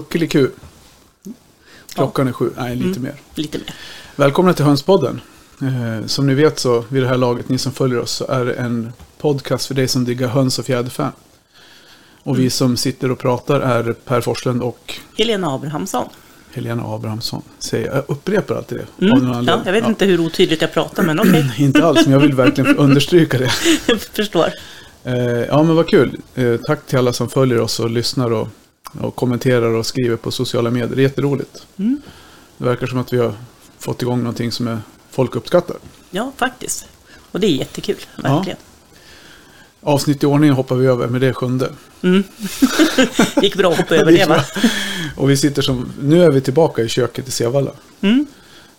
Kuckeliku. Klockan är sju, nej lite mer. Lite mer. Välkomna till Hönspodden. Eh, som ni vet så vid det här laget, ni som följer oss, så är det en podcast för dig som diggar höns och fjäderfän. Och vi som sitter och pratar är Per Forslund och Helena Abrahamsson. Helena Abrahamsson. Säger, jag upprepar alltid det. Mm. Ja, jag vet Ja, inte hur otydligt jag pratar, men okej. Inte alls, men jag vill verkligen understryka det. jag förstår. Eh, ja, men vad kul. Eh, tack till alla som följer oss och lyssnar och, och kommenterar och skriver på sociala medier. Det är jätteroligt. Mm. Det verkar som att vi har fått igång någonting som är, folk uppskattar. Ja, faktiskt. Och det är jättekul, verkligen. Avsnitt i ordning hoppar vi över, men det är sjunde. Mm. gick bra att hoppa över det, va? Och vi sitter som, nu är vi tillbaka i köket i Sevalla. Mm.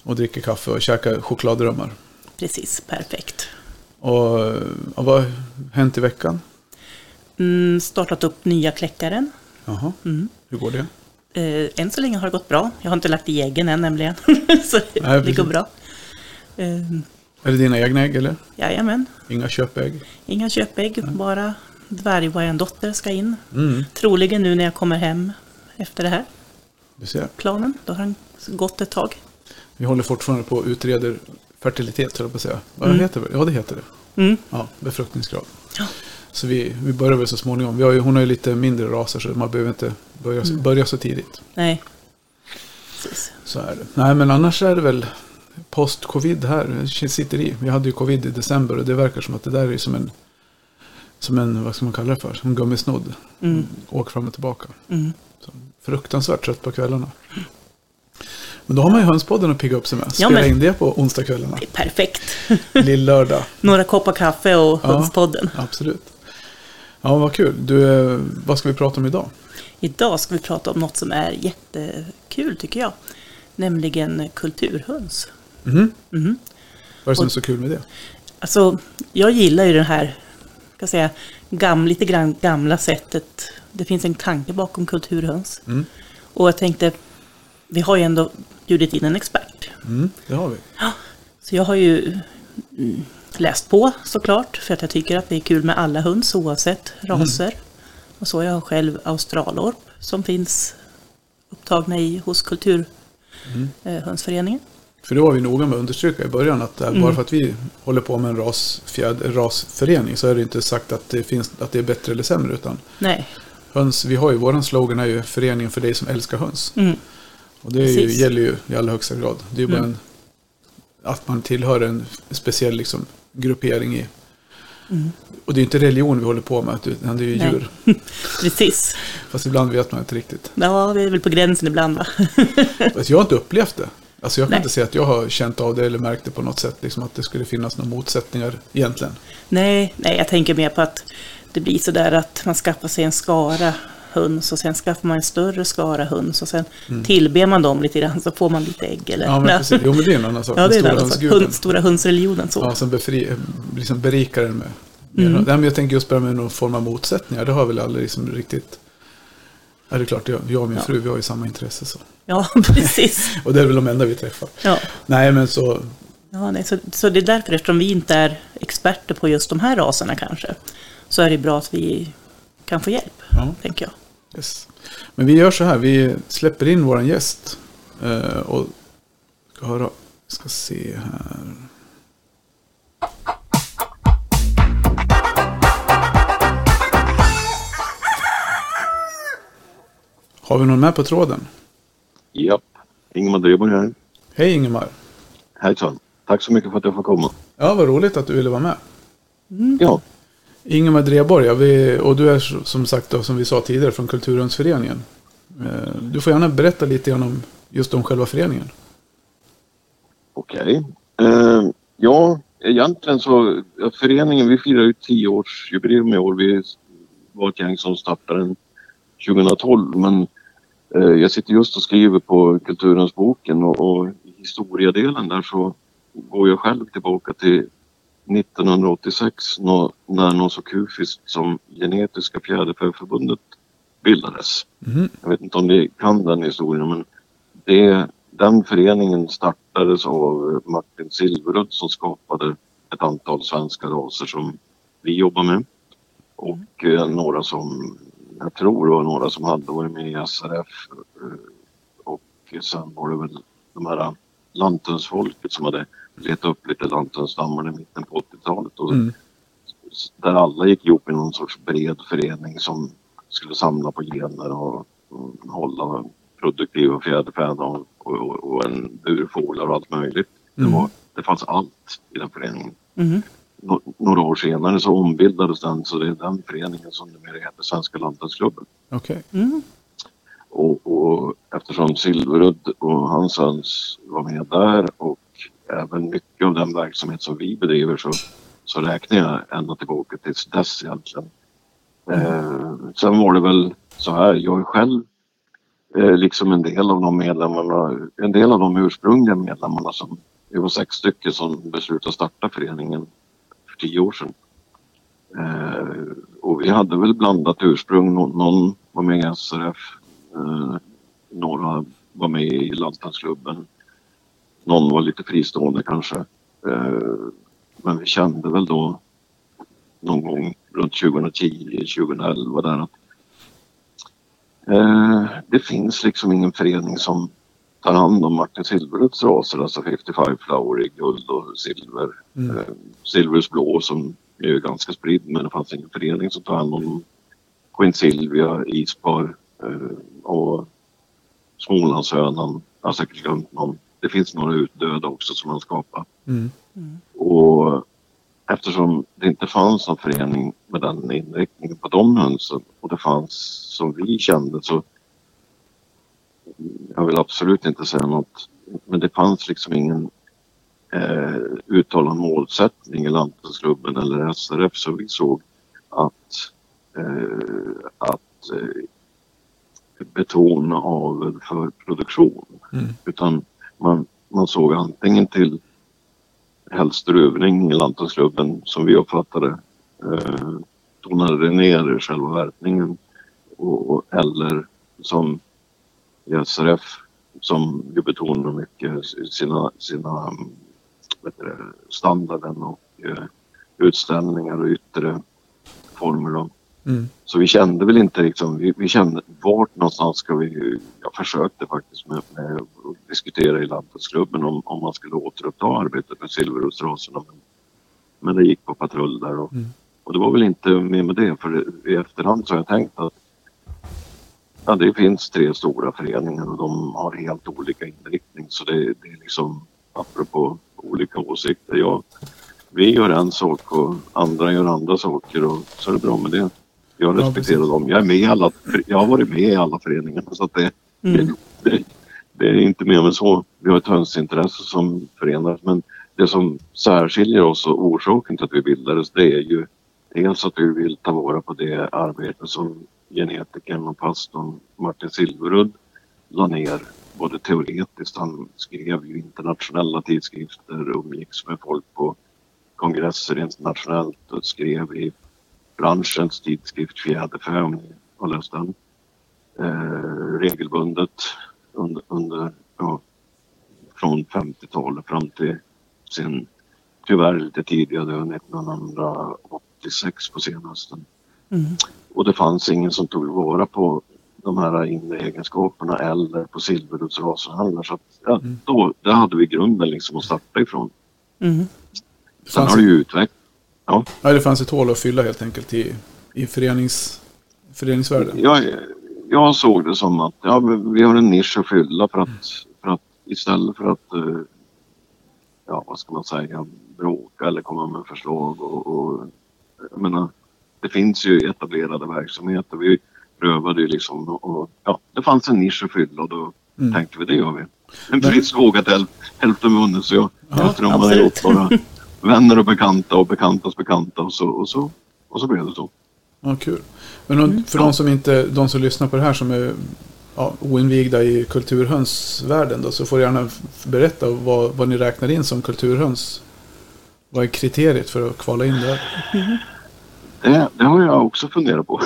Och dricker kaffe och käkar chokladdrömmar. Precis, perfekt. Och, och vad har hänt i veckan? Mm, startat upp nya kläckaren. Jaha, Mm. hur går det? Eh, än så länge har det gått bra. Jag har inte lagt i äggen än nämligen. så det Nej, går precis. bra. Eh, Är det dina egna ägg eller? jajamän, Inga köpägg? inga köpägg, bara dvärgvajandotter ska in. Mm, Troligen nu när jag kommer hem efter det här, du ser. planen. Då har den gått ett tag. Vi håller fortfarande på och utreder fertilitet, höll jag på att säga. Vad Mm. heter det? Ja, det heter det. Mm. Ja, befruktningsgrad. Ja. Så vi, vi börjar väl så småningom. Vi har ju, hon har ju lite mindre raser så man behöver inte börja, Mm. börja så tidigt. Nej, precis. Så är det. Nej, men annars är det väl post-covid här. Sitter i. Vi hade ju covid i december och det verkar som att det där är som en, som en vad ska man kalla det för, som en gummisnodd. Mm. Åker fram och tillbaka. Mm. Så, fruktansvärt trött på kvällarna. Men då har man ju hönspodden att pigga upp sig med. Ja, Spela men- in det på onsdagskvällarna. Det är perfekt. Lill-lördag. Några koppar kaffe och Ja. Hönspodden. Absolut. Ja, vad kul. Du, vad ska vi prata om idag? Idag ska vi prata om något som är jättekul tycker jag. Nämligen kulturhöns. Mhm. Mhm. Vad är det som är så kul med det? Alltså, jag gillar ju det här, ska säga, gam, lite grann gamla sättet. Det finns en tanke bakom kulturhöns. Mm. Och jag tänkte, vi har ju ändå bjudit in en expert. Mm, det har vi. Så jag har ju mm, läst på såklart, för att jag tycker att det är kul med alla höns oavsett raser. Och så jag har själv australorp som finns upptagna i hos Kulturhönsföreningen. För det var vi noga med att understryka i början att eh, Mm. bara för att vi håller på med en rasfjäd, rasförening så är det inte sagt att det, finns, att det är bättre eller sämre. Utan Nej, höns, vi har ju, våran slogan är ju föreningen för dig som älskar höns. mm, Och det ju, gäller ju i allra högsta grad. Det är ju bara Mm. en, att man tillhör en speciell liksom, gruppering i. Mm. Och det är inte religion vi håller på med, utan det är ju Nej. djur. precis. Fast ibland vet man inte riktigt. Ja, vi är väl på gränsen ibland va? Fast jag har inte upplevt det. Alltså jag kan Nej. inte säga att jag har känt av det eller märkt det på något sätt. Liksom att det skulle finnas några motsättningar egentligen. Nej, nej, jag tänker mer på att det blir så där att man skaffar sig en skara höns och sen skaffar man en större skara höns och sen tillber man dem lite grann så får man lite ägg eller... Mm. Ja, men precis. Jo, men det är en annan sak. Ja, det är stora sak. Hund, stora hönsreligionen så. Ja, som befri, liksom berikar den med. Mm. Nej, men jag tänker just bara med någon form av motsättningar. Det har väl aldrig liksom riktigt... Ja, det är klart, jag, jag och min Ja. fru vi har ju samma intresse. Så. Ja, precis. Och det är väl de enda vi träffar. Ja. Nej, men så... Ja, nej, så, så det är därför, eftersom vi inte är experter på just de här raserna kanske, så är det bra att vi kan få hjälp, Ja, tänker jag. Yes. Men vi gör så här, vi släpper in våran gäst. Eh, och ska höra, ska se här. Har vi någon med på tråden? Japp, Ingemar Dreborg här. Hej Ingemar. Hejsan. Tack så mycket för att jag får komma. Ja, vad roligt att du ville vara med. Ja, Ingemar Dreborg, ja, vi, och du är som sagt då, som vi sa tidigare från Kulturhundsföreningen. Eh, du får gärna berätta lite grann om just om själva föreningen. okej. Eh, ja, egentligen så, ja, föreningen, vi firar ju tioårsjubileum i år. Vi var ett gäng som startade den 2012 men eh, jag sitter just och skriver på Kulturens boken och, och i historiedelen där så går jag själv tillbaka till 1986 nå- när så kufiskt som Genetiska fjäderfäförbundet bildades. Mhm. Jag vet inte om ni kan den historien men det, den föreningen startades av Martin Silverud som skapade ett antal svenska raser som vi jobbar med. Och eh, några som jag tror det var några som hade varit med i SRF eh, och sen var det väl de här lantönsfolket som hade letat upp lite lantönsstammar i mitten på 80-talet. Och Mm. Där alla gick ihop i någon sorts bred förening som skulle samla på gener och, och hålla produktiva fjäderfän och, och, och en burfåglar och allt möjligt. Det, Mm. var, det fanns allt i den föreningen. Mhm. Nå- några år senare så ombildades den så det är den föreningen som numera heter Svenska Lantbruksklubben. Okej. Mm. Och, och eftersom Silverudd och hans sons var med där och även mycket av den verksamhet som vi bedriver så, så räknar jag ända tillbaka till dess egentligen. Eh, sen var det väl så här, jag är själv eh, liksom en del av de medlemmarna, en del av de ursprungliga medlemmarna som, vi var sex stycken som beslutade starta föreningen för tio år sedan. Eh, och vi hade väl blandat ursprung, någon var med i SRF, eh, några var med i Landsbygdsklubben. Någon var lite fristående kanske. Eh, men vi kände väl då någon gång runt 2010-2011 där att eh, det finns liksom ingen förening som tar hand om Martin Silveruds raser, alltså 55 flower i guld och silver. Mm. Eh, Silvers blå som är ju ganska spridd men det fanns ingen förening som tar hand om Queen Silvia, Ispar och Smålandshönan. Jag har säkert glömt någon. Det finns några utdöda också som man skapar. Mm. Och eftersom det inte fanns någon förening med den inriktningen på de hönsen och det fanns som vi kände så jag vill absolut inte säga något men det fanns liksom ingen eh, uttalad målsättning i Lantbruksklubben eller SRF så vi såg att, eh, att eh, betona avel för produktion Mm. utan man, man såg antingen till hälströvning i Lantbruksklubben som vi uppfattade eh, tonade ner själva värpningen och, och, eller som i SRF som ju betonar mycket sina, sina det, standarden och eh, utställningar och yttre former. Då. Mm. Så vi kände väl inte liksom, vi, vi kände vart någonstans ska vi, jag försökte faktiskt med, med att diskutera i Lantbruksklubben om, om man skulle återuppta arbetet med silverrosraserna. Men, men det gick på patrull där och, Mm. och det var väl inte mer med det för i efterhand så har jag tänkt att ja, det finns tre stora föreningar och de har helt olika inriktning så det, det är liksom apropå olika åsikter. Jag, vi gör en sak och andra gör andra saker och så är det bra med det. Jag Ja, respekterar precis. dem. Jag är med i alla, jag har varit med i alla föreningar så att det, Mm. det, det, det är inte mer än så. Vi har ett hönsintresse som förenar men det som särskiljer oss och orsaken till att vi bildades det är ju dels att vi vill ta vara på det arbete som genetikern och pastorn Martin Silverudd la ner både teoretiskt, han skrev ju internationella tidskrifter, umgicks med folk på kongresser internationellt och skrev i branschens tidskrift Fjäderfä har läst den. Eh, regelbundet under, under ja, från 50-talet fram till sin tyvärr lite tidiga död 1986 på senhösten. Mm. Och det fanns ingen som tog vara på de här inre egenskaperna eller på silverrudsrasen heller. Så att, ja, Mm. då, där hade vi grunden liksom att starta ifrån. Mm. Sen har det ju utvecklats. Ja, det fanns ett hål att fylla helt enkelt i, i förenings, föreningsvärlden. Jag, jag såg det som att ja, vi har en nisch att fylla för att, för att istället för att eh, ja, vad ska man säga, bråka eller komma med förslag och, och jag menar, det finns ju etablerade verksamheter. Vi prövade ju liksom och ja, det fanns en nisch att fylla och då Mm. tänkte vi det gör vi. En frisk vågat häl, hälften vunnen så jag Ja, tror man har gjort bara vänner och bekanta och bekantas bekanta och så, och så, och så blev det så. Ja, kul. Men om, för de som inte, de som lyssnar på det här som är ja, oinvigda i kulturhönsvärlden då, så får du gärna berätta vad, vad ni räknar in som kulturhöns. Vad är kriteriet för att kvala in där? Det, det har jag också funderat på.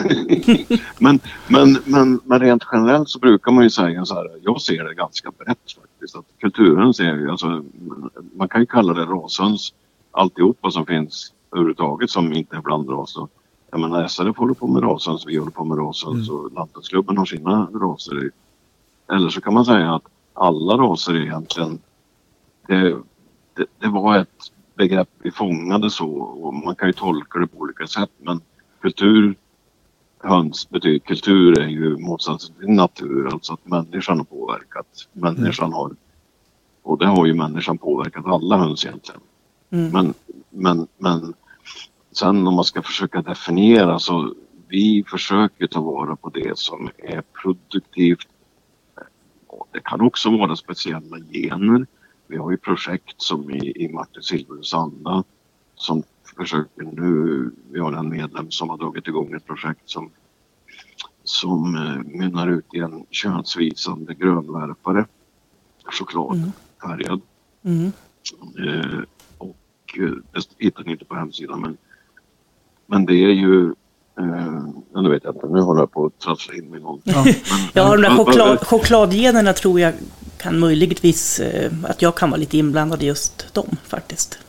men, men, men, men rent generellt så brukar man ju säga så här. Jag ser det ganska brett faktiskt. Att kulturen ser ju, alltså, man kan ju kalla det rashöns alltihopa som finns överhuvudtaget som inte är blandras. jag menar SRF håller på med rasens, vi håller på med rasens Mm. och Lantbruksklubben har sina raser. Eller så kan man säga att alla raser egentligen, det, det, det var ett begrepp vi fångade så och man kan ju tolka det på olika sätt men kultur, höns betyder kultur är ju motsatsen till natur, alltså att människan har påverkat. Människan har, och det har ju människan påverkat alla höns egentligen. Mm. Men, men, men sen om man ska försöka definiera så vi försöker ta vara på det som är produktivt. Det kan också vara speciella gener. Vi har ju projekt som i, i Martin Silverus anda som försöker nu, vi har en medlem som har dragit igång ett projekt som, som eh, mynnar ut i en könsvisande grönvärpare, chokladfärgad. Mm. Och eh, det hittar ni inte på hemsidan men, men det är ju eh, ja, nu vet jag inte, nu håller jag på att trassla in mig i någonting. Ja. Men, Ja, de där choklad, chokladgenerna tror jag kan möjligtvis, eh, att jag kan vara lite inblandad i just dem faktiskt.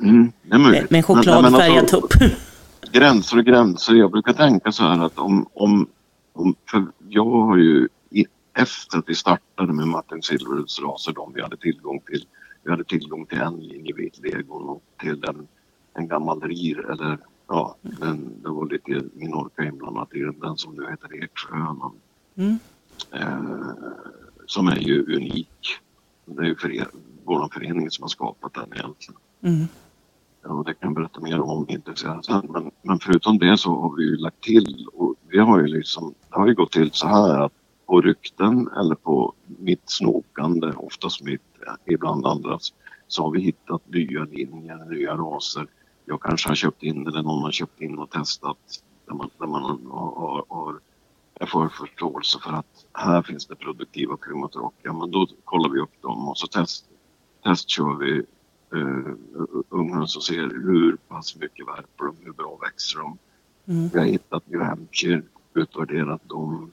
Mm, det är möjligt. Med, en chokladfärgad alltså, tupp. gränser och gränser. Jag brukar tänka så här att om, om, om för jag har ju efter att vi startade med Martin Silverwoods raser, de vi hade tillgång till. Vi hade tillgång till en linje vitlegon och till en, en gammal rir eller ja, den, det var lite Minorca inblandat i den, den som nu heter Eksjöhönan. Mm. Eh, som är ju unik. Det är ju för, vår förening som har skapat den egentligen. Mm. Ja, det kan jag berätta mer om inte sen. Men, men förutom det så har vi ju lagt till och vi har ju liksom, det har ju gått till så här att på rykten eller på mitt snokande, oftast mitt, ibland andras, så har vi hittat nya linjer, nya raser. Jag kanske har köpt in eller någon har köpt in och testat där man, där man har, har, jag får förståelse för att här finns det produktiva Plymouth Rock. Ja, men då kollar vi upp dem och så test, testkör vi uh, unghöns och ser hur pass mycket värper de, hur bra växer de. Mm. Vi har hittat New Hampshire, utvärderat dem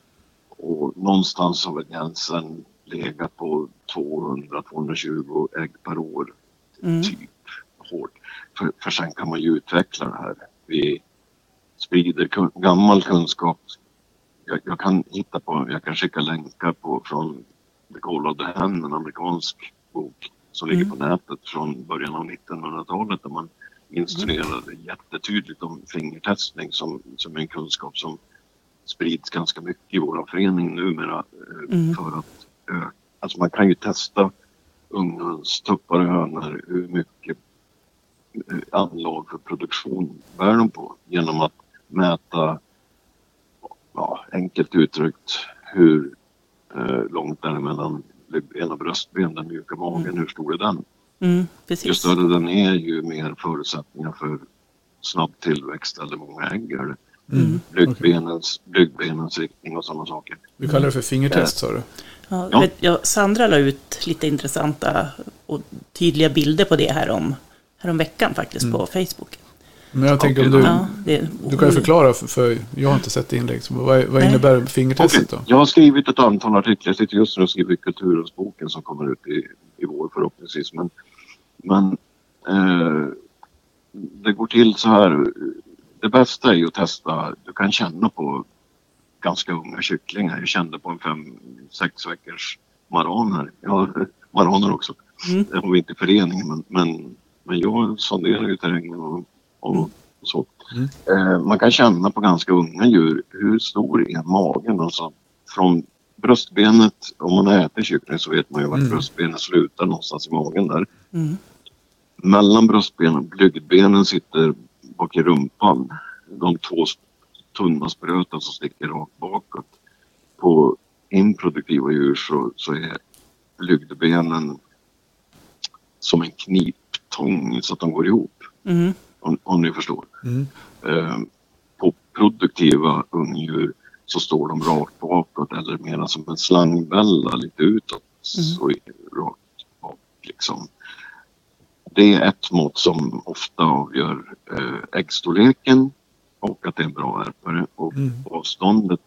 och någonstans har väl gränsen legat på 200-220 ägg per år. Mm. Typ hårt. För, för sen kan man ju utveckla det här. Vi sprider kun, gammal kunskap. Jag, jag kan hitta på, jag kan skicka länkar på från The Call of the Hen, en amerikansk bok som ligger Mm. på nätet från början av 1900-talet där man instruerade jättetydligt om fingertestning som, som en kunskap som sprids ganska mycket i vår förening numera eh, Mm. för att öka. Alltså man kan ju testa unghöns, tuppar och hönor hur mycket eh, anlag för produktion bär de på genom att mäta, ja, enkelt uttryckt, hur eh, långt är det mellan och bröstben, den mjuka magen, hur stor är den? Mm. Ju större den är ju mer förutsättningar för snabb tillväxt eller många ägg. Mm. Blygdbenens, blygdbenens riktning och sådana saker. Vi kallar det för fingertest sa du. Ja, Ja. vet, jag, Sandra la ut lite intressanta och tydliga bilder på det här om, här om veckan faktiskt på Facebook. Men jag tänker om du, Ja, det, du kan ju förklara för, för jag har inte sett inlägg. Så vad, vad Nej. innebär fingertestet då? Jag har skrivit ett antal artiklar. Jag sitter just nu och skriver Kulturens-boken som kommer ut i, i vår förhoppningsvis. Men, men eh, det går till så här. Det bästa är ju att testa. Du kan känna på ganska unga kycklingar. Jag kände på en fem, sex veckors maran här. Har maraner också. Mm. Det har vi inte i föreningen men, men, men jag sonderar ju terrängen och, och så. Mm. Eh, man kan känna på ganska unga djur hur stor är magen. Alltså, från bröstbenet, om man äter kyckling så vet man ju vart Mm. bröstbenet slutar någonstans i magen där. Mm. Mellan bröstbenen och blygdbenen sitter bak i rumpan. De två tunna spröten som sticker rakt bakåt. På improduktiva djur så, så är blygdbenen som en kniptång så att de går ihop. Mm. Om, om ni förstår. Mm. Eh, på produktiva ungdjur så står de rakt bakåt eller mera som en slangbälla lite utåt. Så i- rakt bak liksom. Det är ett mått som ofta avgör eh, äggstorleken och att det är en bra värpare. Och Mm. avståndet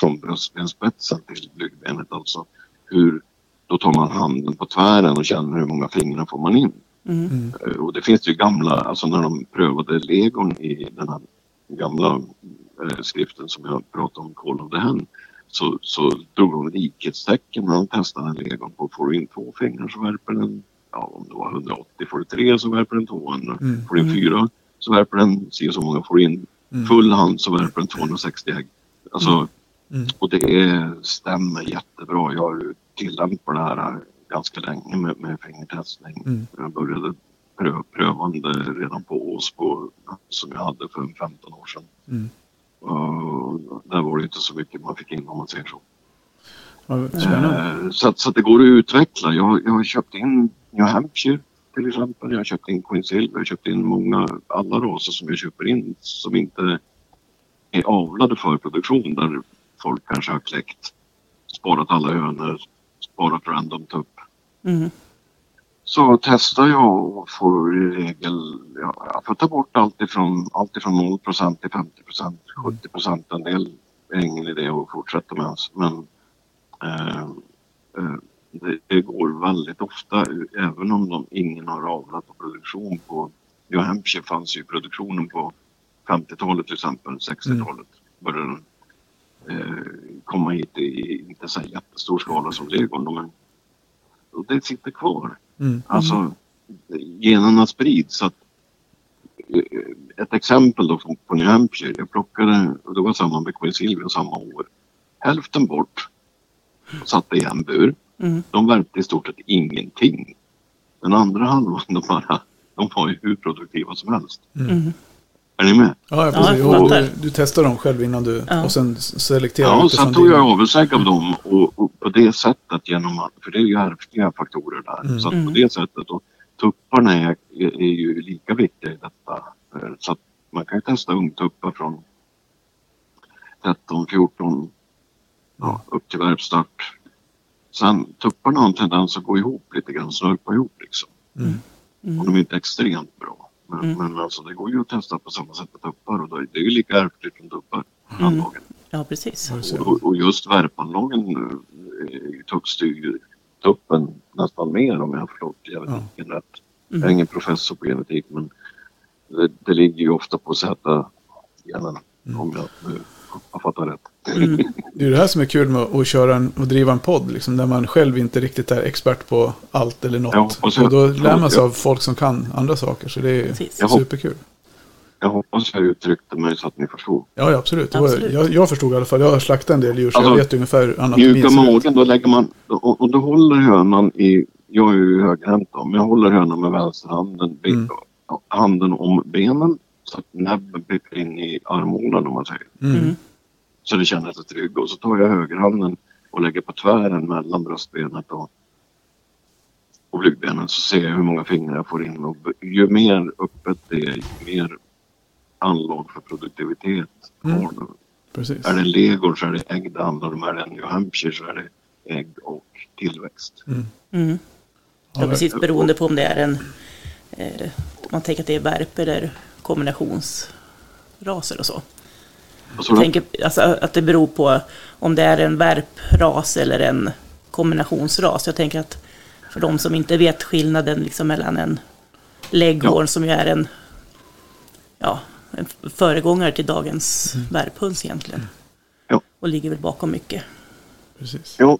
från bröstbensspetsen till blygdbenet alltså. Hur, då tar man handen på tvären och känner hur många fingrar får man in. Mm. Mm. Eh, Och det finns ju gamla, alltså när de prövade legon i den här gamla eh, skriften som jag pratade om, Call of the Hen, så, så drog de likhetstecken när de testade en legon på får du in två fingrar så värper den, ja om det var 180, får du tre så värper den 200, Mm. får du in fyra så värper den si så många, får du in Mm. full hand så värper den 260 ägg. Alltså, Mm. och det är, stämmer jättebra. Jag har ju tillämpat det här ganska länge med, med fingertestning. Mm. Jag började prö, prövande redan på Åsbo som jag hade för 15 år sedan. Mm. Och där var det inte så mycket man fick in om man säger så. Spännande. Eh, Så, att, så att det går att utveckla. Jag, jag har köpt in New Hampshire till exempel. Jag har köpt in Queen Silver. Jag har köpt in många, alla raser som jag köper in som inte är avlade för produktion där folk kanske har kläckt, sparat alla hönor, sparat random tupp. Mm. Så testar jag och får i regel, ja, jag får ta bort allt ifrån, allt ifrån 0 till 50% 70 En del är ingen idé att fortsätta med ens. Men det, det går väldigt ofta, även om de, ingen har avlat på produktion på New Hampshire fanns ju produktionen på 50-talet till exempel, 60-talet började den eh, komma hit i inte så jättestor skala som legon. Men och det sitter kvar. Mm. Alltså generna sprids. Så att, eh, ett exempel då på New Hampshire. Jag plockade, och det var samma med Queen Silvia samma år. Hälften bort. Och satte i en bur. Mm. De värpte i stort sett ingenting. Den andra halvan, de, bara, de var ju hur produktiva som helst. Mm. Är ni med? Ja, Ja, precis. jag och, fattar. du, du testar dem själv innan du... Ja. Och sen selekterar Ja, sen tog jag avelsägg av dem och, och på det sättet genom att, för det är ju ärftliga faktorer där. Mm. Så att på Mm. det sättet och tupparna är, är, är ju lika viktiga i detta. Så att man kan ju testa ungtuppar från 13, 14, ja, upp till värpstart. Sen tupparna har en tendens att gå ihop lite grann, snörpa ihop liksom. Mm. Mm. Och de är inte extremt bra. Men, Mm. men alltså det går ju att testa på samma sätt med tuppar och då, det är ju lika ärftligt som tuppar. Mm. anlagen. Ja, precis. Ja. Och, och just värpanlagen eh, tuppstyr ju tuppen nästan mer om jag har förstått genetiken rätt. Jag är Mm. ingen professor på genetik men det, det ligger ju ofta på Z-genen om jag nu har fattat rätt. Mm. Det är det här som är kul med att köra en, och driva en podd, liksom, där man själv inte riktigt är expert på allt eller något. Ja, och så- och då lär man sig ja. av folk som kan andra saker, så det är Precis. Superkul. Jag hoppas jag uttryckte mig så att ni förstod. Ja, ja absolut. Absolut. jag, jag förstod i alla fall. Jag har slaktat en del djur, så Alltså, jag vet ungefär anatomin. Mjuka ser ut. magen, då lägger man och, och då håller hönan i, jag är ju högerhänt då, men jag håller hönan med vänsterhanden, Mm. handen om benen så att näbben pekar in i armhålan om man säger. Mm. Mm. Så det känner sig trygg. Och så tar jag högerhanden och lägger på tvären mellan bröstbenet och, och blygdbenen så ser jag hur många fingrar jag får in. Och ju mer öppet det är, ju mer anlag för produktivitet Mm. har du. Precis. Är det legor så är det ägg det handlar om. Är det New Hampshire så är det ägg och tillväxt. Mm. Ja, Ja, precis. Beroende på om det är en... Eh, om man tänker att det är värp eller kombinationsraser och så. Jag tänker alltså, att det beror på om det är en värpras eller en kombinationsras. Jag tänker att för de som inte vet skillnaden liksom mellan en leghorn som ju är en, ja, en föregångare till dagens värphöns egentligen. Ja. Och ligger väl bakom mycket. Precis. Jo,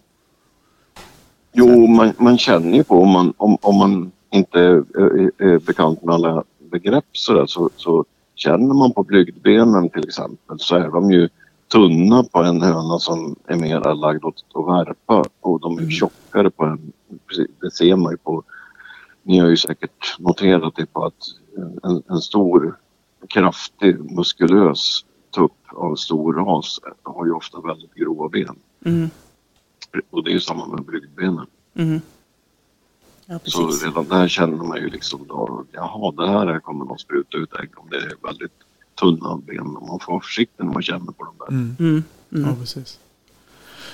jo man, man känner ju på om man, om, om man inte är, är, är bekant med alla begrepp så, där, så, så känner man på blygdbenen till exempel så är de ju tunna på en höna som är mer lagd åt att värpa och de är tjockare på en. Det ser man ju på, ni har ju säkert noterat det på att en, en stor kraftig muskulös tupp av stor ras har ju ofta väldigt grova ben. Mm. Och det är ju samma med blygdbenen. Mm. Ja, Så redan där känner man ju liksom då, jaha det här kommer nog spruta ut ägg om det är väldigt tunna ben. Man får vara försiktig när man känner på dem där. Mm. Mm. Mm. Ja, precis.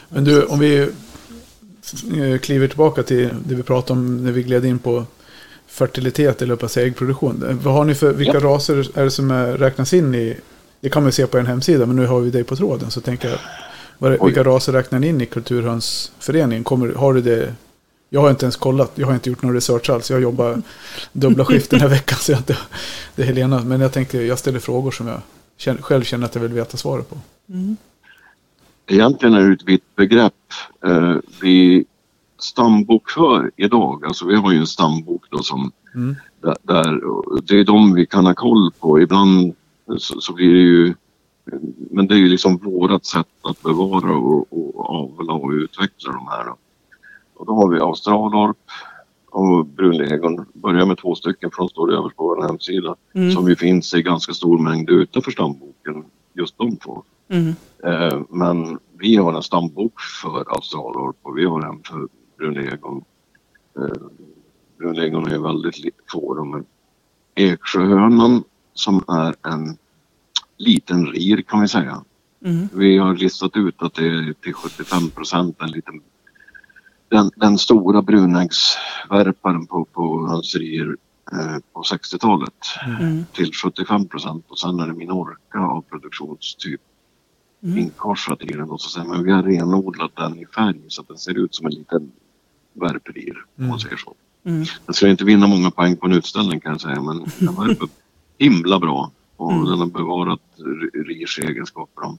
Men du, om vi eh, kliver tillbaka till det vi pratade om när vi gled in på fertilitet eller på äggproduktion. Vad har ni för, vilka raser är det som räknas in i, det kan man se på en hemsida, men nu har vi dig på tråden så tänker jag, är- Oj. vilka raser räknar ni in i Kulturhönsföreningen? Kommer, har du det, jag har inte ens kollat, jag har inte gjort någon research alls, jag jobbar dubbla skift den här veckan så jag inte, det är Helena, men jag tänkte, jag ställer frågor som jag känner, själv känner att jag vill veta svaret på. Mm. Egentligen är det ett vitt begrepp. Eh, vi stambokför idag, alltså vi har ju en stambok då som Mm. där, där det är de vi kan ha koll på. Ibland så, så blir det ju men det är ju liksom vårat sätt att bevara och, och avla och utveckla de här. Och då har vi Australorp och brunlegon. Börjar med två stycken från står överst på vår hemsida. Mm. Som ju finns i ganska stor mängd utanför stamboken. Just de två. Mm. Eh, men vi har en stambok för Australorp och vi har en för brunlegon. Eh, brunlegon är väldigt få de men Eksjöhönan som är en liten rir kan vi säga. Mm. Vi har listat ut att det är till 75 procent en liten den, den stora brunäggsvärparen på, på hönserier eh, på 60-talet Mm. till 75 procent och sen är det Minorca av produktionstyp Mm. inkorsat i den. Och så säger man, vi har renodlat den i färg så att den ser ut som en liten värprir om man Mm. säger så. Mm. Den ska inte vinna många poäng på en utställning kan jag säga men den värper himla bra och Mm. den har bevarat r- rirs egenskaper om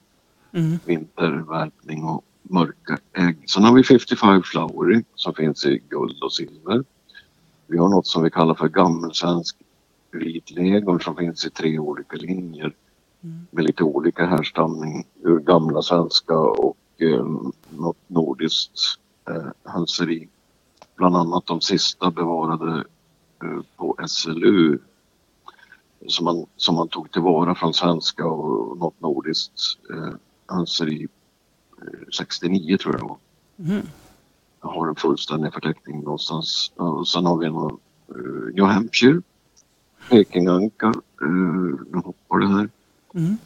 Mm. vintervärpning och mörka ägg. Sen har vi 55 Flowery som finns i guld och silver. Vi har något som vi kallar för gammelsvensk vitlegon som finns i tre olika linjer Mm. med lite olika härstamning ur gamla svenska och eh, något nordiskt eh, hönseri. Bland annat de sista bevarade eh, på SLU som man, som man tog tillvara från svenska och något nordiskt eh, hönseri eh, 69 tror jag det var. Mm. Jag har en fullständig förteckning någonstans. Och sen har vi en uh, New Hampshire, Pekinganka, uh, nu hoppar det här. Mm.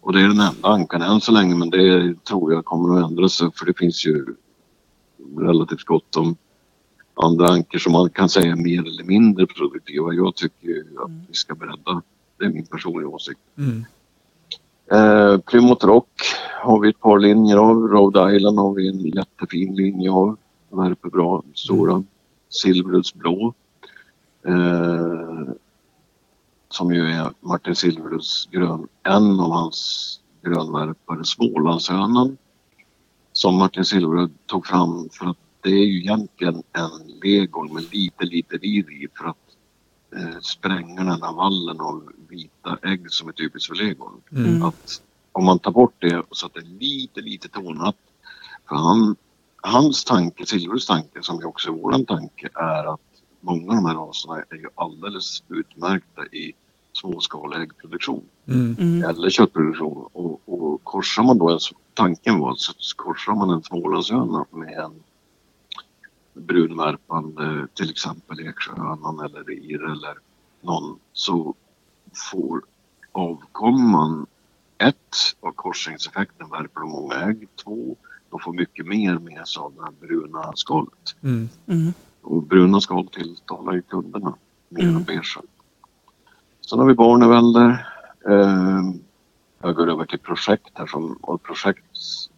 Och det är den enda ankan än så länge men det tror jag kommer att ändra sig för det finns ju relativt gott om andra ankor som man kan säga är mer eller mindre produktiva. Jag tycker ju att vi ska bredda. Det är min personliga åsikt. Mm. Eh, Plymouth Rock har vi ett par linjer av. Rhode Island har vi en jättefin linje av. Värper bra, stora. Silveruds blå. Eh, som ju är Martin Silveruds grön, en av hans grönvärpare, Smålandshönan. Som Martin Silverud tog fram för att det är ju egentligen en legol med lite, lite rir i för att eh, spränga den här vallen av vita ägg som är typiskt för legon. Mm. Att om man tar bort det så att det är lite, lite tonat. För han, hans tanke, Silveruds tanke, som ju också är våran tanke, är att många av de här raserna är ju alldeles utmärkta i småskalig äggproduktion Mm. Mm. eller köttproduktion. Och, och korsar man då en, tanken var att korsar man en smålandshöna med en brunvärpande, till exempel eksjöhönan eller rir eller någon, så får avkomman ett av korsningseffekten värper de många ägg. Två, de får mycket mer med sig av det här bruna skalet. Mm. Mm. Och bruna skal tilltalar ju kunderna mer Mm. än beige. Sen har vi Barnevälder. Eh, jag går över till projekt här som, och projekt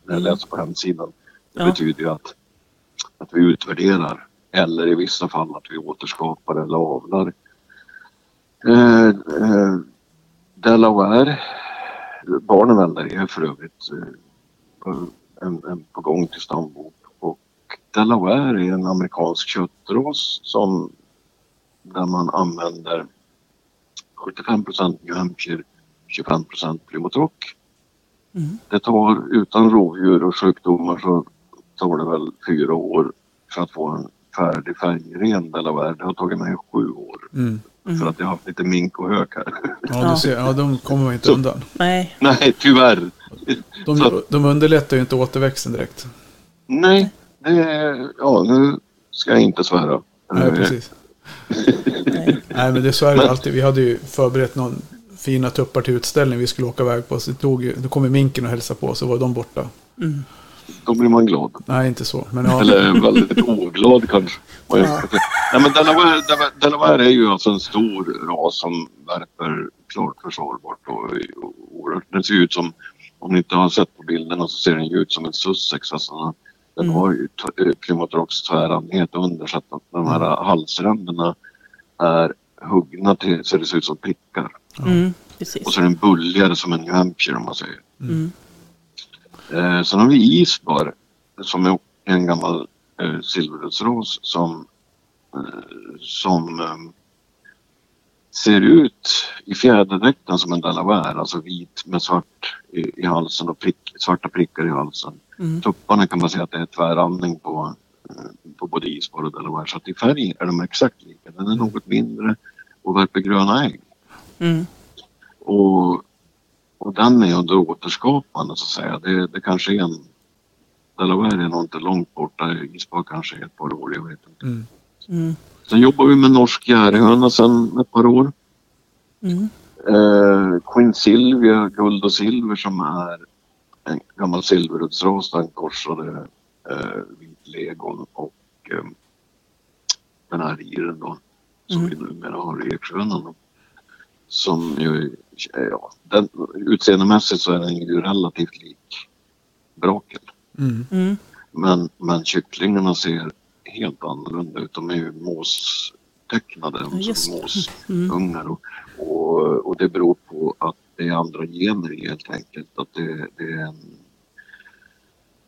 när jag Mm. läser på hemsidan. Det Ja. betyder ju att, att vi utvärderar eller i vissa fall att vi återskapar eller avlar. Eh, eh, Delaware, Barnevälder är för övrigt eh, en, en på gång till stambok och Delaware är en amerikansk köttras som där man använder 75 New Hampshire, 25 Plymouth Rock. Mm. Det tar utan rovdjur och sjukdomar så tar det väl fyra år för att få en färdig färgren Delaware. Det har tagit mig sju år Mm. Mm. för att jag har haft lite mink och hök här. Ja, du ser. Ja, de kommer man inte Så- undan. Nej. Nej, tyvärr. De, de underlättar ju inte återväxten direkt. Nej, det är, ja nu ska jag inte svära. Nej, precis. Nej. Nej, men det så är det alltid. Vi hade ju förberett någon fina tuppar till utställning vi skulle åka iväg på. Så det tog, då kom ju minken och hälsade på, så var de borta. Mm. Då blir man glad. Nej, inte så. Men ja. Eller väldigt oglad kanske. Ja. Nej, men Delaware, Delaware- är ju alltså en stor ras som värper klart försvarbart och oerhört. Den ser ut som, om ni inte har sett på bilderna så ser den ju ut som en sussex. Alltså, den Mm. har ju t- eh, tvärandhet under så att de här halsränderna är huggna till så det ser ut som prickar. Mm. precis. Och så är den bulligare som en New Hampshire om man säger. Mm. Eh, sen har vi Isbar som är en gammal eh, silverrödsros som, eh, som eh, ser ut i fjäderdräkten som en Delaware, alltså vit med svart i, i halsen och prick, svarta prickar i halsen. Mm. Tupparna kan man säga att det är tvärandning på, eh, på både Isbar och Delaware så att i färg är de exakt lika. Den är något mindre och värper gröna ägg. Mm. Och, och den är under återskapande så att säga. Det, det kanske är en... Delaware är nog inte långt borta. Isbar kanske är ett par år, jag vet inte. Mm. Mm. Sen jobbar vi med norsk jägarhöna sen ett par år. Mm. Eh, Queen Silvia, guld och silver som är en gammal silveruddsras. Den korsade eh, vitlegon och eh, den här riren då. Som Mm. vi numera har i Eksjönen. Som ju, ja, den, utseendemässigt så är den ju relativt lik braken. Mm. Mm. Men, men kycklingarna ser helt annorlunda ut. De är ju måstecknade, Ja, måsungar. Mm. Och, och, och det beror på att det är andra gener i helt enkelt. Att det, det är en,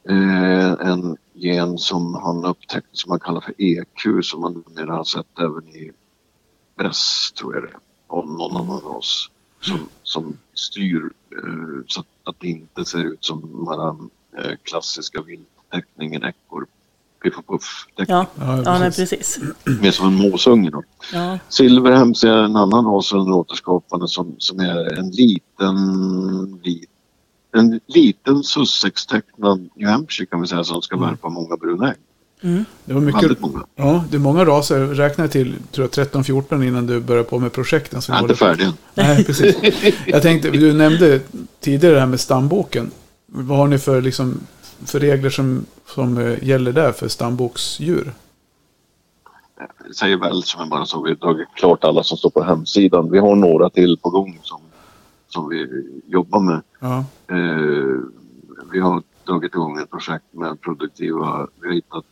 eh, en gen som han upptäckt som man kallar för EQ som man numera har sett även i Bress tror jag det är. Och någon annan ras. Som, som styr eh, så att, att det inte ser ut som de här eh, klassiska viltteckningen ekorre. Piff och puff. Ja, Ja, ja nej, precis. precis. Mer som en måsunge då. Ja. Silverhems är en annan ras eller återskapande som, som är en liten, lit, en liten Sussex-tecknad New Hampshire kan vi säga som ska värpa många bruna ägg. Mm. Det var mycket, ja, det är många raser. Jag räknade till tror jag, 13-14 innan du började på med projekten. Jag är inte färdig än. Nej, precis. Jag tänkte, du nämnde tidigare det här med stamboken. Vad har ni för, liksom, för regler som, som eh, gäller där för stamboksdjur? Jag säger väl som jag bara så. Vi har dragit klart alla som står på hemsidan. Vi har några till på gång som, som vi jobbar med. Ja, Eh, vi har dragit igång ett projekt med produktiva, vi har hittat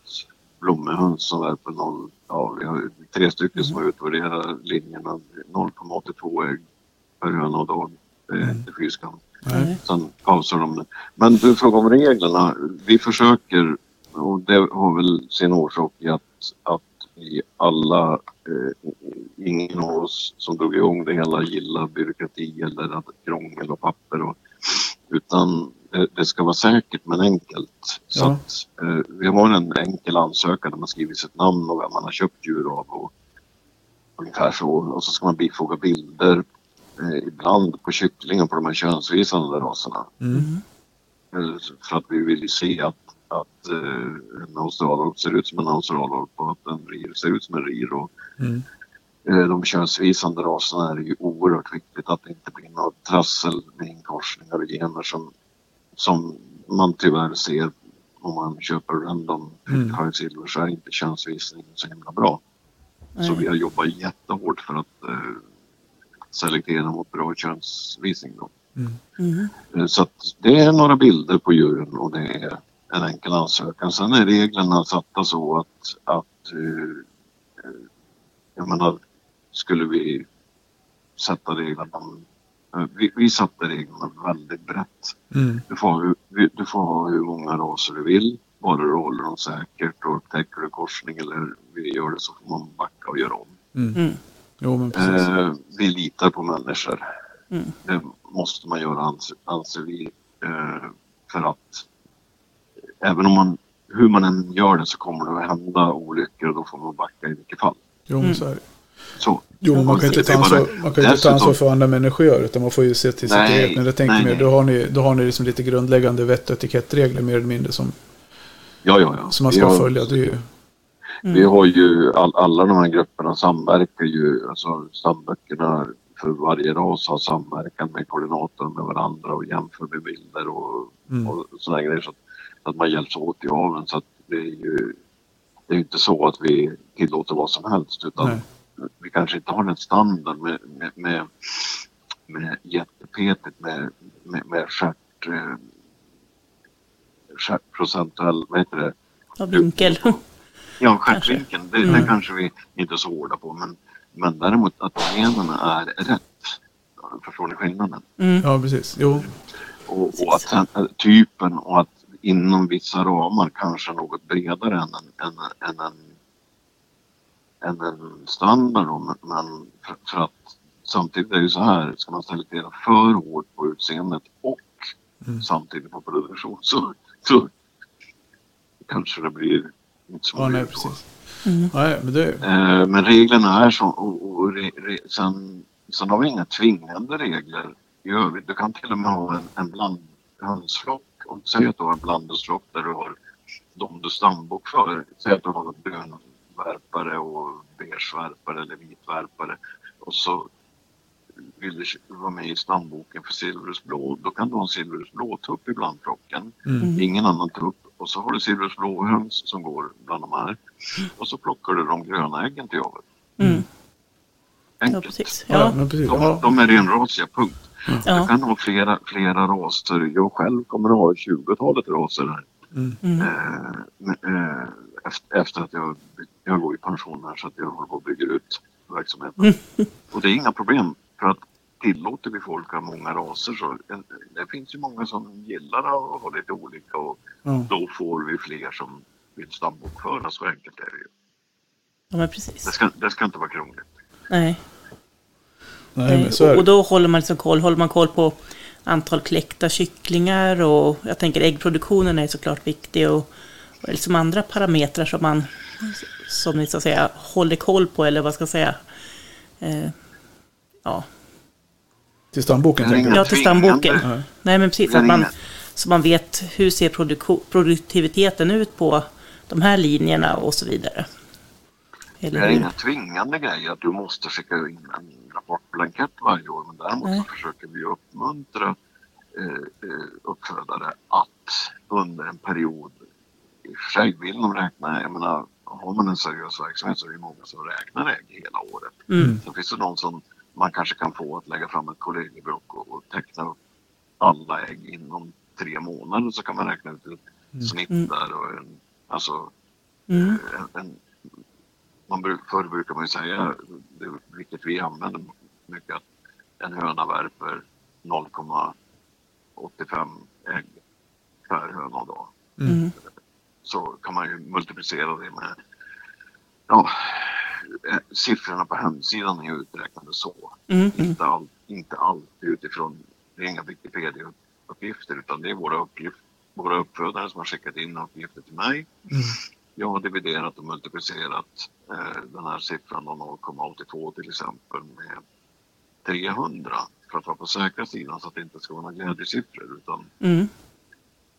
blommehöns som är på noll, ja vi har tre stycken som har utvärderat linjerna 0,82 ägg per höna och dag. Det är inte fy skam. Sen pausar de det. Men du frågar om reglerna. Vi försöker, och det har väl sin orsak i att, att vi alla, eh, ingen av oss som drog igång det hela gillar byråkrati eller att krångel och papper. Och, utan det, det ska vara säkert men enkelt. Så Ja. att, eh, vi har en enkel ansökan där man skriver sitt namn och vem man har köpt djur av. Och, ungefär så. Och så ska man bifoga bilder eh, ibland på kycklingar på de här könsvisande raserna. Mm. Eh, För att vi vill ju se att, att eh, en australorp ser ut som en australorp och att en rir ser ut som en rir. Och, Mm. Eh, de könsvisande raserna är det ju oerhört viktigt att det inte blir något trassel med inkorsningar och gener som, som man tyvärr ser om man köper random Mm. 55 silver så är inte könsvisningen så himla bra. Så Nej. vi har jobbat jättehårt för att eh, selektera mot bra könsvisning. Då. Mm. Eh, Så att det är några bilder på djuren och det är en enkel ansökan. Sen är reglerna satta så att, att eh, jag menar, skulle vi sätta reglerna eh, vi, vi satte reglerna väldigt brett. Mm. Du får, ha hur- vi- du får ha hur många raser du vill, bara du håller dem säkert och upptäcker du korsning eller vi gör det så får man backa och göra om. Mm. Mm. Jo. Eh, vi litar på människor. Mm. Det måste man göra anser, anser vi. Eh, för att även om man, hur man än gör det så kommer det att hända olyckor och då får man backa i vilket fall. Jo, men så är det. Så. Jo, men man kan inte Det ta ansvar, man kan inte ta ansvar för vad andra människor gör, utan man får ju se till sitt eget. Men jag tänker nej, mer, nej. då har ni, då har ni liksom lite grundläggande vett och etikettregler mer eller mindre som, Ja, ja, ja. som man Vi ska har- följa. Det är ju, Vi har ju, all, alla de här grupperna samverkar ju, alltså stamböckerna för varje ras har samverkan med koordinator med varandra och jämför med bilder och, Mm. och sådana grejer. Så att, att man hjälps åt i aveln. Så att det är ju det är ju inte så att vi tillåter vad som helst utan Nej. Vi kanske inte har en standard med, med, med, med jättepetet med, med, med stjärt, eh, stjärt procentuell, vad heter det? Ja, vinkel. Ja, stjärtvinkeln. Det, det Mm. kanske vi inte är så hårda på. Men, men däremot att generna är rätt. Förstår ni skillnaden? Mm. Ja, precis. Jo. Och, och att sen, eh, typen och att inom vissa ramar kanske något bredare än en, än, än en, än en standard. Då, men- för, för att samtidigt är det ju så här, ska man selektera för hårt på utseendet och Mm. samtidigt på produktion så, så kanske det blir inte så Ja, nej, precis. Mm. Nej, men det... Eh, men reglerna är så och, och re, re, sen, sen har vi inga tvingande regler i övrigt. Du kan till och med ha en, en bland, hönsflock. Om säg att du har en blandhönsflock där du har de du stambok för. Säg att du har brunvärpare och beigevärpare eller vitvärpare. Och så vill du vara med i stamboken för silverusblå. Då kan du ha en silverusblåtupp i blandflocken. Mm. Ingen annan tupp. Och så har du silverusblåhöns som går bland de här. Och så plockar du de gröna äggen till avel. Mm. Ja, Enkelt. Ja, precis. De, Ja. de är renrasiga, punkt. Ja. Jag kan ha flera, flera raser. Jag själv kommer att ha 20-talet raser här. Mm. Mm. Eh, eh, efter, efter att jag, jag går i pension här så att jag håller på att bygga ut verksamheten. Och det är inga problem. För att tillåter vi folk ha många raser så eh, det finns ju många som gillar att ha lite olika och Ja. då får vi fler som vill stambokföra. Så enkelt är det ju. ja, men Det precis. ska, det ska inte vara krångligt. Nej. Nej, men Eh, så är och, och det. då håller man liksom koll, håller man koll på antal kläckta kycklingar och jag tänker äggproduktionen är såklart viktig och, och liksom andra parametrar som man som ni så att säga håller koll på eller vad ska jag säga. Eh, ja, Till stamboken Det är tänker ja, till stamboken. Nej. Men precis, Det är att man, så man vet hur ser produktiviteten ut på de här linjerna och så vidare. Det Eller är hur? inga tvingande grejer att du måste skicka in en rapportblankett varje år. Men däremot Nej. så försöker vi uppmuntra eh, eh, uppfödare att under en period, vill de räkna, jag menar har man en seriös verksamhet så är det många som räknar ägg hela året. Mm. Sen finns det någon som man kanske kan få att lägga fram ett kollegieblock och, och teckna upp alla ägg inom tre månader så kan man räkna ut ett snitt Mm. där och en, alltså Mm. en, en, man bruk, förr brukar man ju säga, det, vilket vi använder mycket, att en höna värper 0,85 ägg per höna dag. Mm. Så kan man ju multiplicera det med ja, eh, siffrorna på hemsidan är uträknade så. Mm. Mm. Inte, all, inte alltid utifrån, det är inga Wikipedia-uppgifter utan det är våra, uppgift, våra uppfödare som har skickat in uppgifter till mig. Mm. Jag har dividerat och multiplicerat eh, den här siffran då 0,82 till exempel med 300 för att vara på säkra sidan så att det inte ska vara några glädjesiffror utan Mm.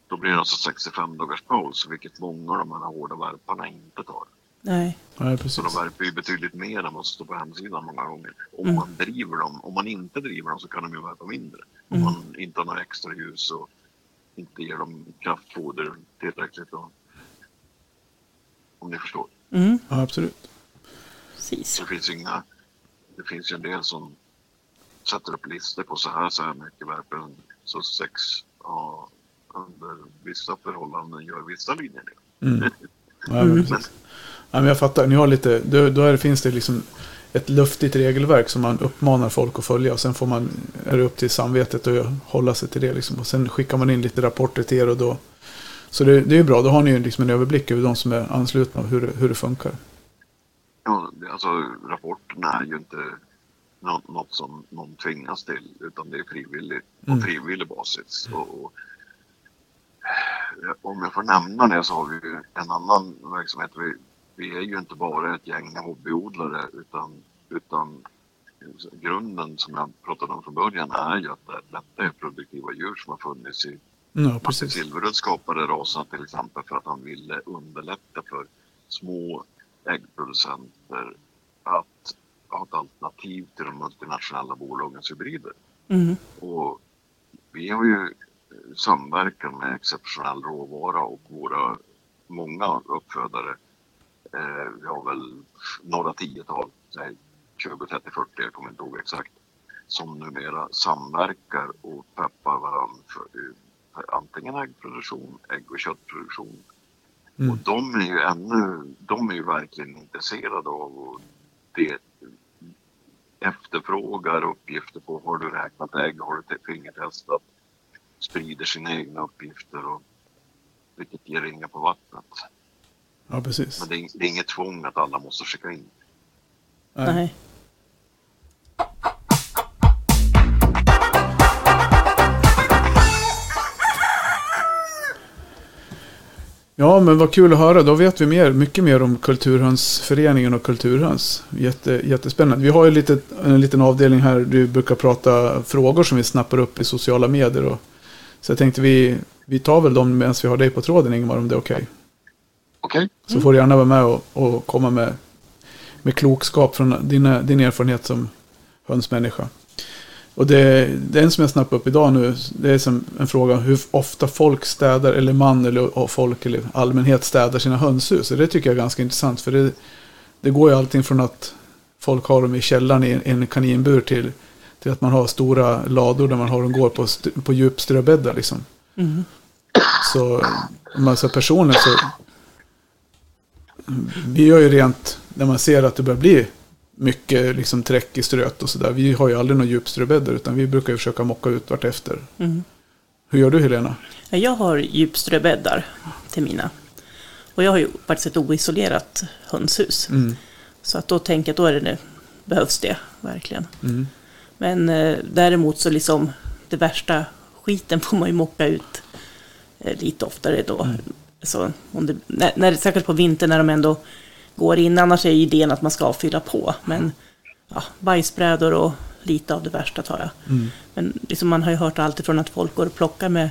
Då blir det alltså 65 dagars paus vilket många av de här hårda värparna inte tar. Nej. Nej, Så precis. de värper ju betydligt mer än som står på hemsidan många gånger. Om Mm. man driver dem, om man inte driver dem så kan de ju värpa mindre. Om Mm. man inte har några extra ljus och inte ger dem kraftfoder tillräckligt. Och, om ni förstår. Mm. Ja, absolut. Precis. Det finns inga, det finns ju en del som sätter upp listor på så här, så här mycket värper så sex ja, under vissa förhållanden gör vissa linjer det. Mm. Ja, men. Ja, men jag fattar. Ni har lite, då, då är finns det liksom ett luftigt regelverk som man uppmanar folk att följa. Och sen får man, är det upp till samvetet att hålla sig till det. Liksom. Och sen skickar man in lite rapporter till er och då. Så det, det är ju bra. Då har ni ju liksom en överblick över de som är anslutna och hur, det- hur det funkar. Ja, alltså rapporterna är ju inte nå- något som någon tvingas till utan det är frivilligt på Mm. frivillig basis. Och, och, om jag får nämna det så har vi ju en annan verksamhet. Vi, vi är ju inte bara ett gäng hobbyodlare utan, utan grunden som jag pratade om från början är ju att det- detta är produktiva djur som har funnits i Ja, precis. Silverud skapade rasen till exempel för att han ville underlätta för små äggproducenter att ha ett alternativ till de multinationella bolagens hybrider. Mm. Och vi har ju samverkan med exceptionell råvara och våra många uppfödare, eh, vi har väl några tiotal, säg 20, 30, 40, jag kommer inte ihåg exakt, som numera samverkar och peppar varandra för, för antingen äggproduktion, ägg och köttproduktion. Mm. Och de är ju ännu, de är ju verkligen intresserade av det, efter efterfrågar uppgifter på har du räknat ägg, har du fingertestat, sprider sina egna uppgifter och vilket ger ringar på vattnet. Ja, precis. Men det är, det är inget tvång att alla måste skicka in. Nej. Nej. Ja, men vad kul att höra. Då vet vi mer, mycket mer om Kulturhönsföreningen och Kulturhöns. Jätte, jättespännande. Vi har ju lite, en liten avdelning här. Du brukar prata frågor som vi snappar upp i sociala medier. Och, så jag tänkte vi, vi tar väl dem medan vi har dig på tråden Ingmar, om det är okej. Okej? Så får du gärna vara med och, och komma med, med klokskap från dina, din erfarenhet som hönsmänniska. Och det, det är en som jag snappade upp idag nu. Det är som en fråga hur ofta folk städar, eller man eller folk eller allmänhet städar sina hönshus. Och det tycker jag är ganska intressant. För det, det går ju allting från att folk har dem i källaren i en kaninbur till, till att man har stora lador där man har dem går på, på djupströbäddar liksom. Mm. Så om man så personligen så. Vi gör ju rent när man ser att det börjar bli mycket liksom träck i ströt och sådär. Vi har ju aldrig några djupströbäddar utan vi brukar ju försöka mocka ut vartefter. Mm. Hur gör du Helena? Ja, Jag har djupströbäddar till mina. Och jag har ju faktiskt ett oisolerat hönshus. Mm. Så att då tänker jag att då är det, nu- behövs det verkligen. Mm. Men eh, däremot så liksom det värsta skiten får man ju mocka ut eh, lite oftare då. Så om det, när, när, säkert på vintern när de ändå går in. Annars är ju idén att man ska fylla på. Men ja, bajsbrädor och lite av det värsta tar jag. Mm. Men liksom man har ju hört allt ifrån att folk går och plockar med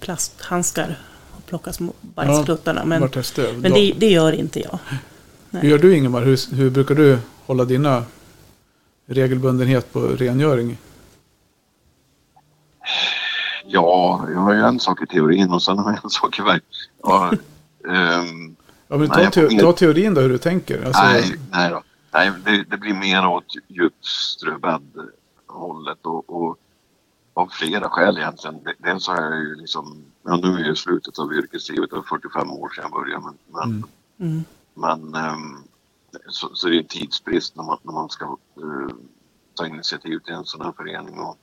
plasthandskar och plockar små bajskluttarna. men Vart är men det, det gör inte jag. Hur gör du Ingemar? Hur, hur brukar du hålla dina regelbundenhet på rengöring? Ja, jag har ju en sak i teorin och sen har jag en sak i verkligheten. Ja, ehm, Ja, men ta, Nej, får te, ta teorin då hur du tänker. Alltså, nej, nej då. Nej, det, det blir mer åt djupströbädd-hållet och, och av flera skäl egentligen. De- Dels har jag ju liksom, ja, nu är jag i slutet av yrkeslivet, det var 45 år sedan jag började. Men, men, Mm. Mm. men ehm, så, så det är tidsbrist när man, när man ska eh, ta initiativ till en sån här förening och,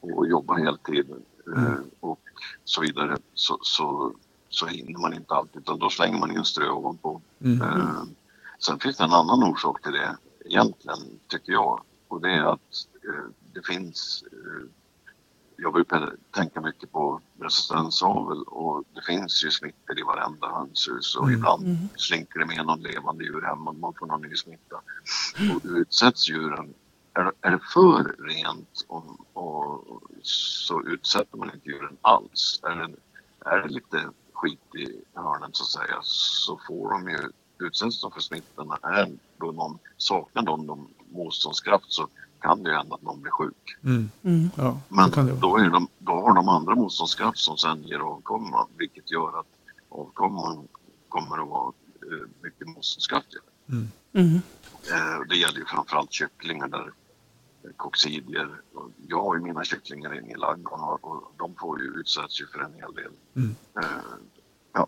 och jobba heltid eh, Mm. och så vidare. Så, så, så hinner man inte alltid utan då slänger man in strö ovanpå. mm. Eh, Sen finns det en annan orsak till det egentligen, tycker jag. Och det är att eh, det finns... Jag brukar tänka mycket på resistensavel och det finns ju smittor i varenda hönshus och Mm. ibland Mm. slinker det med någon levande djur hem och man får någon ny smitta. Och utsätts djuren, är, är det för rent och, och så utsätter man inte djuren alls. Är det, är det lite skit i hörnen så att säga så får de ju utsätts de för smittorna. Är då någon, saknar de, de motståndskraft så kan det ju hända att någon blir sjuk. Mm. Mm. Ja, Men då, är de, då har de andra motståndskraft som sen ger avkomma vilket gör att avkomman kommer att vara eh, mycket motståndskraftigare. Mm. Mm. Eh, det gäller ju framförallt kycklingar där eh, koxidier. och Jag har ju mina kycklingar inne i ladugården och, de får ju utsätts ju för en hel del. Mm. Eh,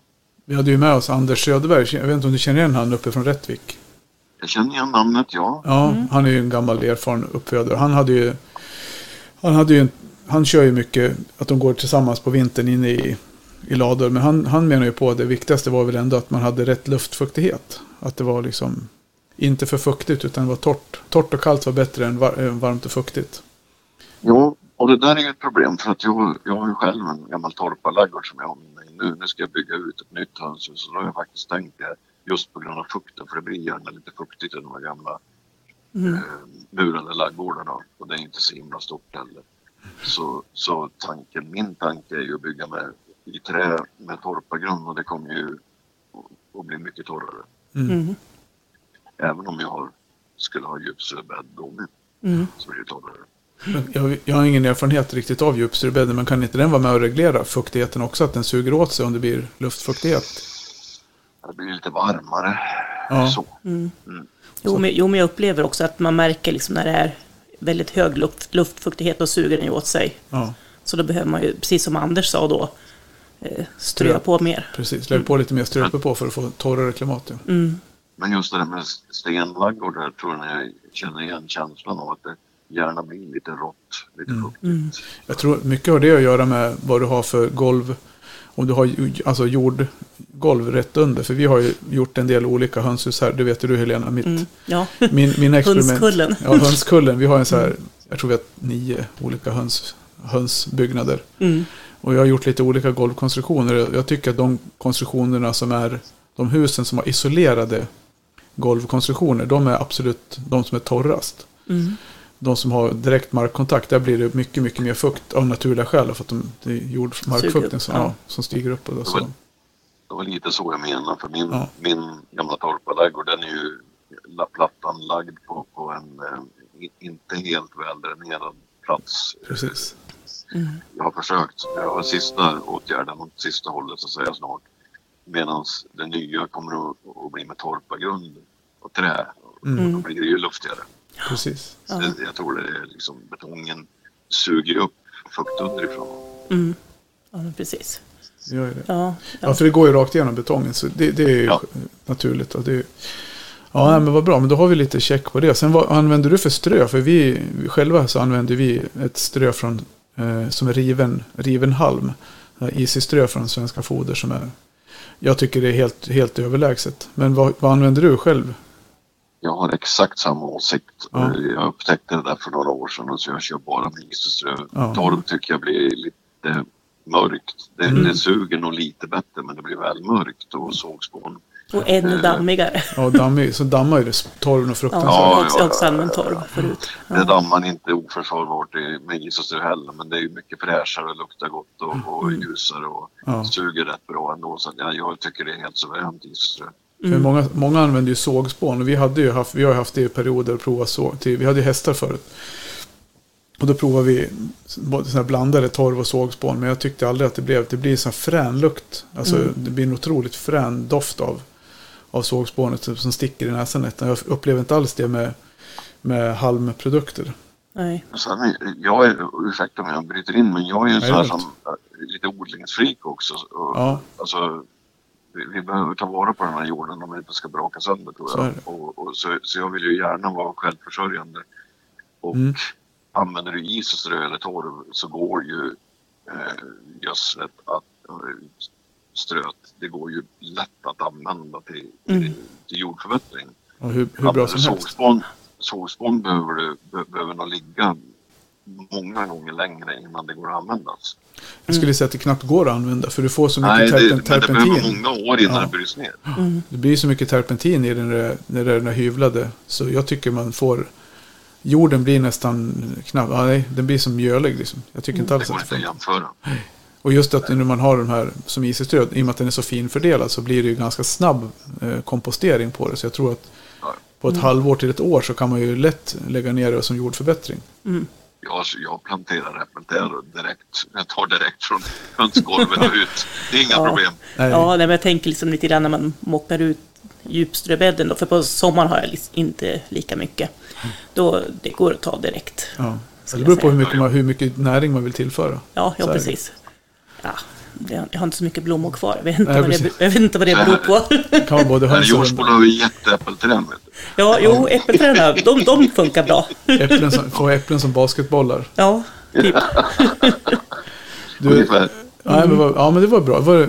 Vi hade ju med oss Anders Söderberg. Jag vet inte om du känner igen han uppe från Rättvik? Jag känner igen namnet, ja. Ja, han är ju en gammal erfaren uppfödare. Han hade ju... Han hade ju... en- Han kör ju mycket att de går tillsammans på vintern inne i, i lador. Men han, han menar ju på att det viktigaste var väl ändå att man hade rätt luftfuktighet. Att det var liksom inte för fuktigt utan det var torrt. Torrt och kallt var bättre än var, än varmt och fuktigt. Jo, och det där är ju ett problem för att jag, jag har ju själv en gammal torparladugård som jag har med mig nu. Nu ska jag bygga ut ett nytt hönshus och då har jag faktiskt tänkt det just på grund av fukten för det blir gärna lite fuktigt i de här gamla Mm. eh, murade ladugårdarna och det är inte så himla stort heller. Så, så tanken, min tanke är ju att bygga med, i trä med torpargrund och det kommer ju att- bli mycket torrare. Mm. Även om jag har, skulle ha med Mm. så blir det torrare. Jag, jag har ingen erfarenhet riktigt av djupströbädden. Men kan inte den vara med och reglera fuktigheten också? Att den suger åt sig om det blir luftfuktighet? Det blir lite varmare. Ja. Så. Mm. Mm. Jo, men, jo, men jag upplever också att man märker liksom när det är väldigt hög luft, luftfuktighet och suger den ju åt sig. Ja, Så då behöver man ju, precis som Anders sa då, eh, strö på mer. precis. Lägg på lite mer ströpe på för att få torrare klimat. Ja. Mm. Men just det där med stenlaggårdar tror jag jag känner igen känslan av att det gärna blir lite rått, lite Mm. fuktigt. Mm. Jag tror mycket har det att göra med vad du har för golv. Om du har alltså jordgolv rätt under. För vi har ju gjort en del olika hönshus här. Det vet ju du Helena. Mitt, Mm. Ja, min, mina experiment. Hönskullen. Ja, hönskullen. Vi har en så här, jag tror vi har nio olika höns, hönsbyggnader. mm. Och jag har gjort lite olika golvkonstruktioner. Jag jag tycker att de konstruktionerna som är, de husen som har isolerade golvkonstruktioner, de är absolut de som är torrast. Mm. De som har direkt markkontakt, där blir det mycket, mycket mer fukt av naturliga skäl. För att de, det är jordmarkfukten som, Ja. ja, som stiger upp. Och så. Det var lite så jag menade för min, Ja. min gamla torparläggård den är ju la- plattan lagd på, på en eh, inte helt väldränerad plats. Precis. Mm. Jag har försökt, jag har sista åtgärden åt sista hållet så att säga snart. Medan det nya kommer att, att bli med torpargrund och trä. Mm. Då blir det ju luftigare. Precis. Ja. Så jag tror det är liksom betongen suger upp fukt underifrån. Mm. Ja, precis. Det gör det. Ja, Ja, ja. för det går ju rakt igenom betongen. Så det, det är ju Ja. naturligt. Och det är, ja, nej, men vad bra. Men då har vi lite check på det. Sen vad använder du för strö? För vi, själva så använder vi ett strö från, eh, som är riven, riven halm. Easy-strö från Svenska Foder som är, jag tycker det är helt, helt överlägset. Men vad, vad använder du själv? Jag har exakt samma åsikt. Ja. Jag upptäckte det där för några år sedan och så jag kör bara med isoströ. Ja. Torv tycker jag blir lite mörkt. Det, Mm. det suger nog lite bättre men det blir väl mörkt och sågspån. Och ännu dammigare. Ja, dammig, så dammar ju det torven och fruktansvärt. Ja, jag har ja, använt ja, torv ja. förut. Det Ja. dammar inte oförsvarbart med isoströ heller men det är ju mycket fräschare och luktar gott och, och Mm. ljusare och Ja. suger rätt bra ändå. Så ja, jag tycker det är helt suveränt isoströ. För Mm. många, många använder ju sågspån och vi, hade ju haft, vi har ju haft det i perioder att prova såg. Till, vi hade ju hästar förut. Och då provade vi både såna här blandade torv och sågspån. Men jag tyckte aldrig att det blev, det blir en sån här frän lukt. Alltså Mm. det blir en otroligt frän doft av, av sågspånet som- som sticker i näsan. Jag upplever inte alls det med, med halmprodukter. Nej. Sen, jag är, ursäkta om jag bryter in, men jag är ju sån här som är lite odlingsfreak också. Och, Ja. Alltså, vi, vi behöver ta vara på den här jorden om den inte ska braka sönder tror Så jag. det. Och, och, så, så jag vill ju gärna vara självförsörjande. Och Mm. använder du is och strö eller torv så går ju eh, gödslet att eh, ströt, det går ju lätt att använda till, till, Mm. till jordförbättring. Och hur, hur bra som helst. Sågspån, sågspån behöver, du, be, behöver nog ligga många gånger längre innan det går att användas. Jag skulle säga att det knappt går att använda. För du får så mycket Nej, det, terpen, men det behöver terpentin. många år innan Ja. det bryts ner. Mm. Det blir så mycket terpentin i den där, när är den där hyvlade. Så jag tycker man får... Jorden blir nästan knappt... Nej, den blir som mjölig liksom. Jag tycker inte Det alls går att det inte att jämföra. Och just att när man har den här som isestöd, i och med att den är så finfördelad så blir det ju ganska snabb eh, kompostering på det. Så jag tror att på ett halvår till ett år så kan man ju lätt lägga ner det som jordförbättring. Mm. Jag, jag planterar äppelträd direkt. Jag tar direkt från hönsgolvet och ut. Det är inga Ja. problem. Nej, Ja, nej, men jag tänker liksom lite grann när man mockar ut djupströbädden då, för på sommaren har jag lis- inte lika mycket. Då det går att ta direkt. ja. Det beror på hur mycket, man, hur mycket näring man vill tillföra. Ja, ja precis. Ja, jag har inte så mycket blommor kvar. Jag vet inte, Nej, vad, det, jag vet inte vad det beror på. Kan både höns och Jorsbo hundar. har vi jätteäppelträd. Ja, jo, äppelträden, de, de funkar bra. Äpplen som, få äpplen som basketbollar. Ja, typ. Du, Ungefär. nej, men, ja, men det var bra. Det var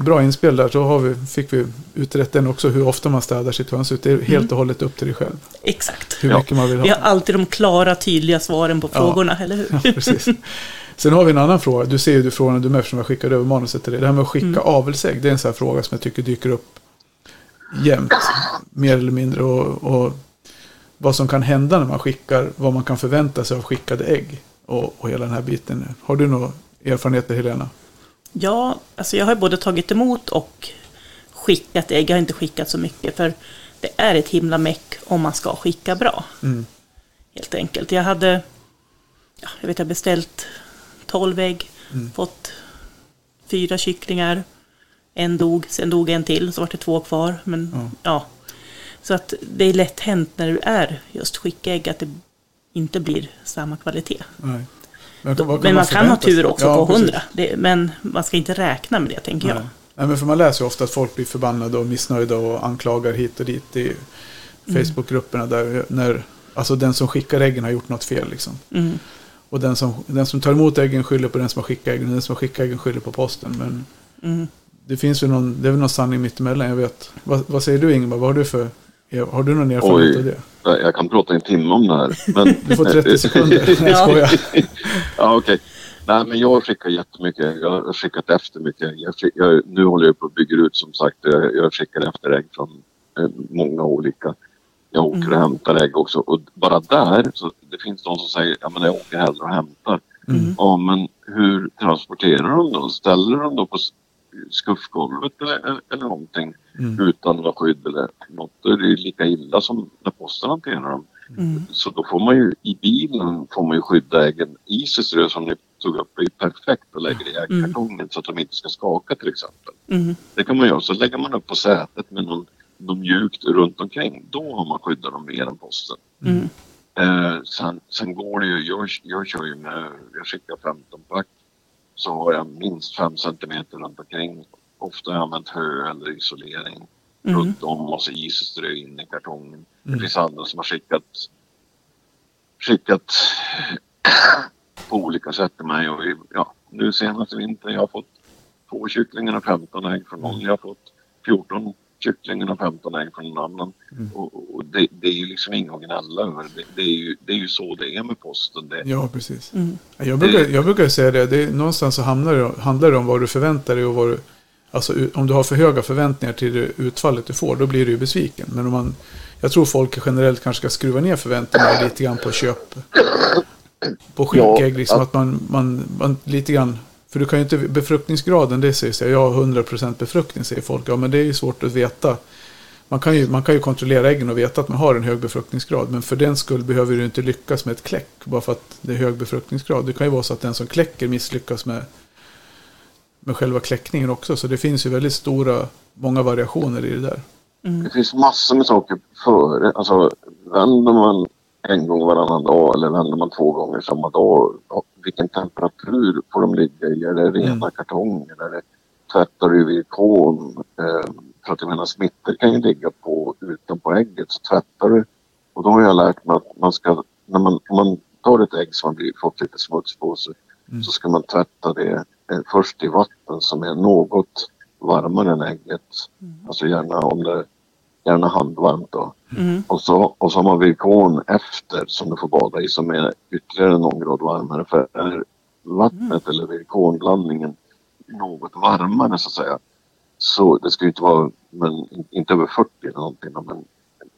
bra inspel där. Så har vi, fick vi utrett den också, hur ofta man städar sitt hönshus. Det är helt och hållet upp till dig själv. Exakt. Hur Ja. mycket man vill ha. Vi har alltid de klara, tydliga svaren på Ja. frågorna, eller hur? Ja, precis. Sen har vi en annan fråga. Du ser ju du frågan du med eftersom jag skickade över manuset till dig. Det här med att skicka Mm. avelsägg. Det är en sån här fråga som jag tycker dyker upp jämt. Mer eller mindre. Och, och vad som kan hända när man skickar. Vad man kan förvänta sig av skickade ägg. Och, och hela den här biten. Har du några erfarenheter Helena? Ja, alltså jag har både tagit emot och skickat ägg. Jag har inte skickat så mycket för det är ett himla meck om man ska skicka bra. Mm. Helt enkelt. Jag hade, ja, jag vet jag beställt 12 ägg, Mm. fått fyra kycklingar, en dog, sen dog en till, så var det två kvar. Men Ja. ja. Så att det är lätt hänt när du är just skickägg att det inte blir samma kvalitet. Nej. Men, Då, men man kan ha tur också Ja, på precis. 100. Det, men man ska inte räkna med det, tänker Nej. jag. Nej, men för man läser ju ofta att folk blir förbannade och missnöjda och anklagar hit och dit i Mm. Facebookgrupperna där när alltså den som skickar äggen har gjort något fel liksom. Mm. Och den som, den som tar emot äggen skyller på den som har skickat äggen. Och den som har skickat äggen skyller på posten. Men Mm. det finns väl någon, det är väl någon sanning mittemellan, jag vet. Vad, vad säger du Ingmar? Vad har du för, har du någon erfarenhet Oj. av det? Nej, Jag kan prata en timme om det här. Men, Du får 30 sekunder. Jag Ja. skojar. ja, okej. Nej, men jag skickar jättemycket. Jag har skickat efter mycket. Jag, skick- jag, nu håller jag på att bygga ut som sagt. Jag, jag skickar efter ägg från eh, många olika. Jag åker och hämtar ägg också. Och bara där, så det finns de som säger ja men jag åker hellre och hämtar. Mm. Ja men hur transporterar de då? Ställer de då på skuffgolvet eller, eller någonting Mm. utan något skydd eller något? Är det ju lika illa som när posten hanterar dem. Mm. Så då får man ju i bilen får man ju skydda äggen. Isisrö som ni tog upp är ju perfekt att lägga i äggkartongen så att de inte ska skaka till exempel. Mm. Det kan man göra. Så lägger man upp på sätet med någon, någon mjukt runt omkring. Då har man skyddat dem mer än posten. Mm. Eh, sen, sen går det ju, jag, jag kör ju med, jag skickar 15 pack. Så har jag minst 5 centimeter runt omkring. Ofta har jag använt hö eller isolering Mm. runt om och så isströ in i kartongen. Det Mm. finns andra som har skickat skickat på olika sätt till mig. Och, ja, nu senaste vintern jag har fått två kycklingar och 15 ägg från någon. Jag har fått 14 kycklingar och 15 ägg från någon annan. Mm. Och, och det, det är ju liksom inget att gnälla över. Det, det, är ju, det är ju så det är med posten. Det, Ja, precis. Mm. Jag brukar, jag brukar säga det, det är, någonstans så hamnar det, handlar det om vad du förväntar dig och vad du... Alltså om du har för höga förväntningar till det utfallet du får, då blir du ju besviken. Men om man... Jag tror folk generellt kanske ska skruva ner förväntningarna lite grann på köp. På skickägg, Ja, liksom att- att man, man, man lite grann... För du kan ju inte... Befruktningsgraden, det säger sig. Jag har 100% befruktning, säger folk. Ja, men det är ju svårt att veta. Man kan, ju, man kan ju kontrollera äggen och veta att man har en hög befruktningsgrad. Men för den skull behöver du inte lyckas med ett kläck. Bara för att det är hög befruktningsgrad. Det kan ju vara så att den som kläcker misslyckas med, med själva kläckningen också. Så det finns ju väldigt stora, många variationer i det där. Mm. det finns massor med saker före. Alltså vänder man en gång varannan dag eller vänder man två gånger samma dag. Vilken temperatur får de ligga i? Är det rena Mm. kartonger? Är det tvättar du vid kon? Eh, för att jag menar smittor kan ju ligga på utanpå ägget. Så tvättar du och då har jag lärt mig att man ska, när man, om man tar ett ägg som har fått lite smuts på sig Mm. så ska man tvätta det eh, först i vatten som är något varmare än ägget. Alltså gärna om det gärna handvarmt då. Mm. Och så, och så har man virkon efter som du får bada i som är ytterligare någon grad varmare. För är vattnet eller virkonblandningen något varmare så att säga. Så det ska ju inte vara, men inte över 40 eller någonting. Men,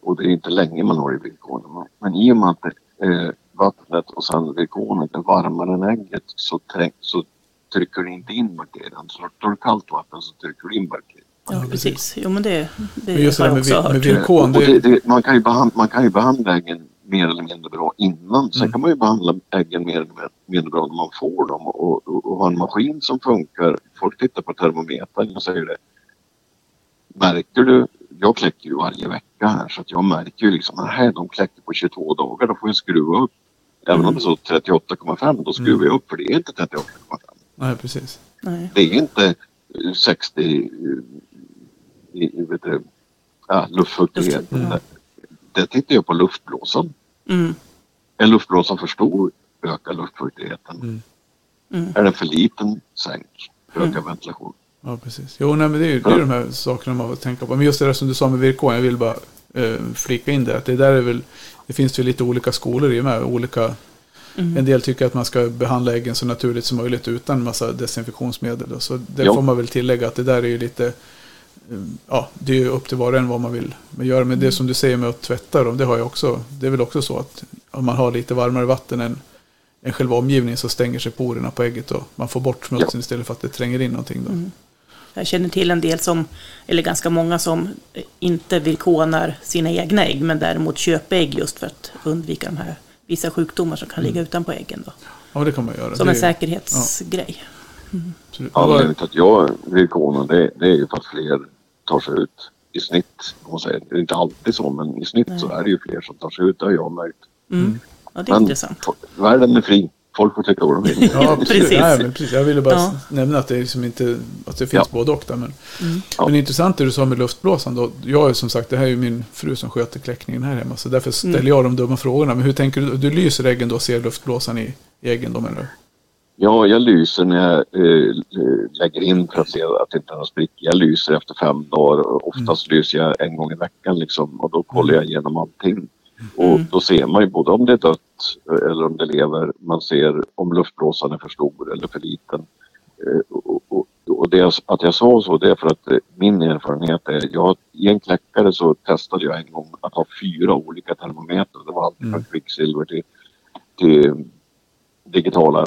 och det är inte länge man har i virkonen. Men, i och med att eh, vattnet och sen virkonet är varmare än ägget så, så trycker du inte in bakterien. Så tar du kallt vatten så trycker du in bakterien. Ja, precis. Jo, men det, det Men just har jag med, också med hört. virkon, Och det, det, det, man, kan ju behandla, man kan ju behandla äggen mer eller mindre bra innan. Sen Mm. kan man ju behandla äggen mer eller mindre bra när man får dem och, och, och ha en maskin som funkar. Folk tittar på termometern och säger det. Märker du? Jag kläcker ju varje vecka här så att jag märker ju liksom att de kläcker på 22 dagar. Då får jag skruva upp. Även om Mm. det står 38,5 då skruvar jag upp för det är inte 38,5. nej, precis. Nej. Det är inte eh, 60 i, i, vet du, ja, luftfuktighet. Luft- ja. Det, det tittar jag på luftblåsan. Mm. Är luftblåsan för stor ökar luftfuktigheten. Mm. Mm. Är den för liten sänk ökar Mm. ventilation. Ja, precis. Jo, nej, men det är ju det är de här sakerna man får tänka på. Men just det där som du sa med virkon, jag vill bara eh, flika in det. Att det där är väl, det finns ju lite olika skolor i och med. Olika, Mm. En del tycker att man ska behandla äggen så naturligt som möjligt utan massa desinfektionsmedel. Så det Ja. får man väl tillägga att det där är ju lite, ja, det är ju upp till var och en vad man vill göra. Men det som du säger med att tvätta dem, det har jag också. Det är väl också så att om man har lite varmare vatten än, än själva omgivningen så stänger sig porerna på ägget och man får bort smutsen istället för att det tränger in någonting. Då. Mm. Jag känner till en del som, eller ganska många som inte virkånar sina egna ägg men däremot köper ägg just för att undvika de här vissa sjukdomar som kan ligga utanpå äggen. Då. Ja, det kan man göra. Som det en är- säkerhetsgrej. absolut. Det var- Anledningen till att jag vill kona det, det är ju för att fler tar sig ut i snitt. Om man säger. Det är inte alltid så men i snitt så är det ju fler som tar sig ut. Det har jag märkt. Mm. Ja, det är Men intressant. världen är fri. folk får tycka vad de vill. Ja, precis. Nej, men precis. Jag ville bara Ja. nämna att det, liksom inte, att det finns Ja. både och. Där, men, Ja. men intressant det du sa med luftblåsan. Då. Jag är som sagt, det här är ju min fru som sköter kläckningen här hemma. Så därför ställer jag de dumma frågorna. Men hur tänker du? Du lyser äggen då och ser luftblåsan i, i äggen då du? Ja, jag lyser när jag eh, lägger in för att se att det inte är någon spricka. Jag lyser efter fem dagar oftast lyser jag en gång i veckan liksom och då kollar jag igenom allting. Och då ser man ju både om det är dött eh, eller om det lever. Man ser om luftblåsan är för stor eller för liten. Eh, och, och, och det att jag sa så det är för att eh, min erfarenhet är, jag, i en kläckare så testade jag en gång att ha fyra olika termometrar. Det var allt från kvicksilver till, till digitala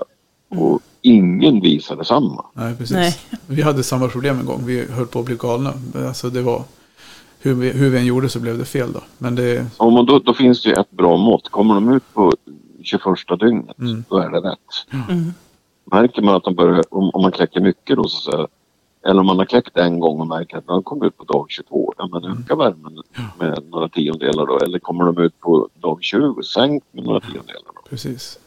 och ingen visade samma. Nej, precis. Nej. Vi hade samma problem en gång. Vi höll på att bli galna. Alltså det var, hur vi, hur vi än gjorde så blev det fel då. Men det, Om man då, då finns det ju ett bra mått. Kommer de ut på 21 dygnet, Mm. då är det rätt. Mm. Märker man att de börjar, om, om man kläcker mycket då så säga, eller om man har kläckt en gång och märker att de kommer ut på dag 22, ja men Mm. öka värmen med några tiondelar då. Eller kommer de ut på dag 20, sänk med några tiondelar då. Precis.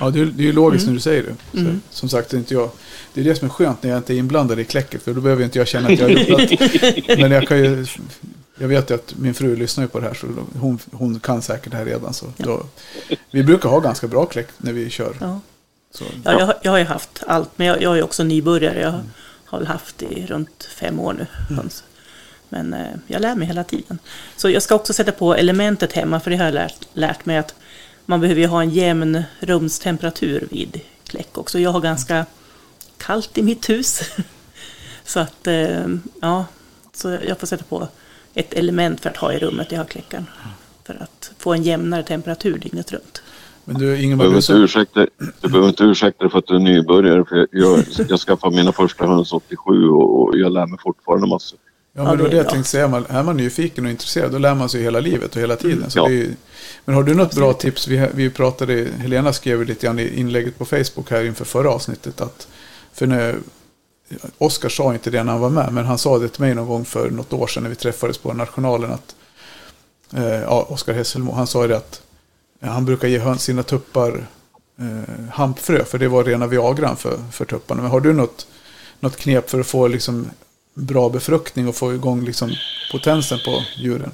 Ja, det är, det är ju logiskt när du säger det. Så, Som sagt, det är, inte jag, det är det som är skönt när jag inte är inblandad i kläcket. För då behöver inte jag känna att jag har gjort något. Men jag kan ju... Jag vet ju att min fru lyssnar ju på det här så hon, hon kan säkert det här redan. Så då, vi brukar ha ganska bra kläck när vi kör. Ja. Så, Ja, jag, har- jag har ju haft allt, men jag, jag är också nybörjare. Jag har väl haft i runt fem år nu. höns. Men eh, jag lär mig hela tiden. Så jag ska också sätta på elementet hemma, för det har jag lärt, lärt mig att man behöver ju ha en jämn rumstemperatur vid kläck också. Jag har ganska kallt i mitt hus. Så att, eh, ja, så jag får sätta på ett element för att ha i rummet jag har kläckaren. För att få en jämnare temperatur dygnet runt. men du Du Ingemar, behöver du inte som, ursäkta, du behöver inte ursäkta dig för att du är nybörjare. För jag, jag, jag skaffade mina första höns 87 och, och jag lär mig fortfarande massor. Ja, Ja, men det var det det är jag bra. tänkte säga. Man- Är man nyfiken och intresserad då lär man sig hela livet och hela tiden. Så Ja. det är, ju- men har du något bra tips? Vi, vi pratade, Helena skrev lite grann i inlägget på Facebook här inför förra avsnittet. Att, för när, Oskar sa inte det när han var med, men han sa det till mig någon gång för något år sedan när vi träffades på Nationalen. Att, eh, ja, Oskar Hesselmo, han sa det att eh, han brukar ge sina tuppar eh, hampfrö, för det var rena Viagran för, för tupparna. Men har du något, något knep för att få liksom bra befruktning och få igång liksom potensen på djuren?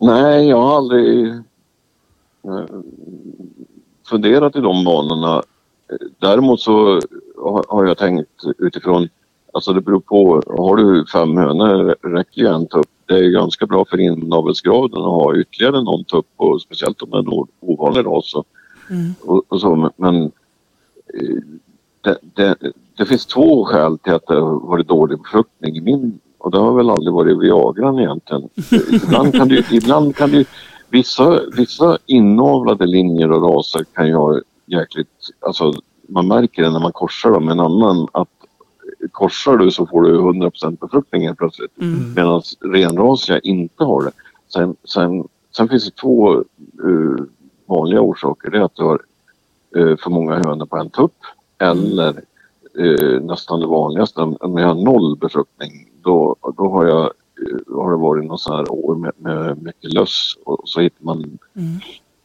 Nej, jag har aldrig eh, funderat i de banorna. Däremot så har- jag tänkt utifrån, alltså det beror på, har du fem hönor räcker ju en tupp. Det är ju ganska bra för inavelsgraden att ha ytterligare någon tupp och speciellt om det är en ovanlig ras. Och, och, och så, men eh, det, det, det finns två skäl till att det har varit dålig befruktning i min och det har väl aldrig varit Viagran egentligen. ibland kan det, ibland kan det vissa, vissa inavlade linjer och raser kan ju ha jäkligt, alltså man märker det när man korsar dem med en annan att korsar du så får du 100% befruktning helt plötsligt. Medan renrasiga inte har det. Sen, sen, sen finns det två eh, vanliga orsaker. Det är att du har eh, för många hönor på en tupp eller eh, nästan det vanligaste, om jag har noll befruktning då, då har, jag, eh, har det varit något sån här år med, med mycket löss och så hittar man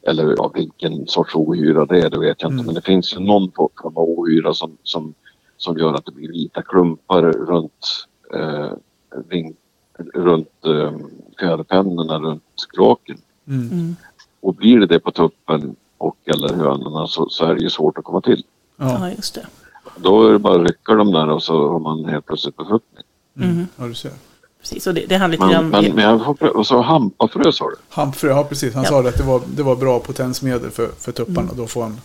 eller ja, vilken sorts ohyra det är, det vet jag inte. Men det finns ju någon form av ohyra som, som, som gör att det blir vita klumpar runt, eh, ring, runt eh, fjäderpennorna, runt kloaken. Mm. Och blir det det på tuppen och eller hönorna så, så är det ju svårt att komma till. Ja, Ja, just det. Då är det bara att rycka dem där och så har man helt plötsligt befruktning. mm. ja, du ser. Precis, och det, det handlar lite grann men, men jag får och så hampafrö sa du? Hampfrö, ja precis. Han Ja. sa det att det var, det var bra potensmedel för, för tupparna. Då, får han,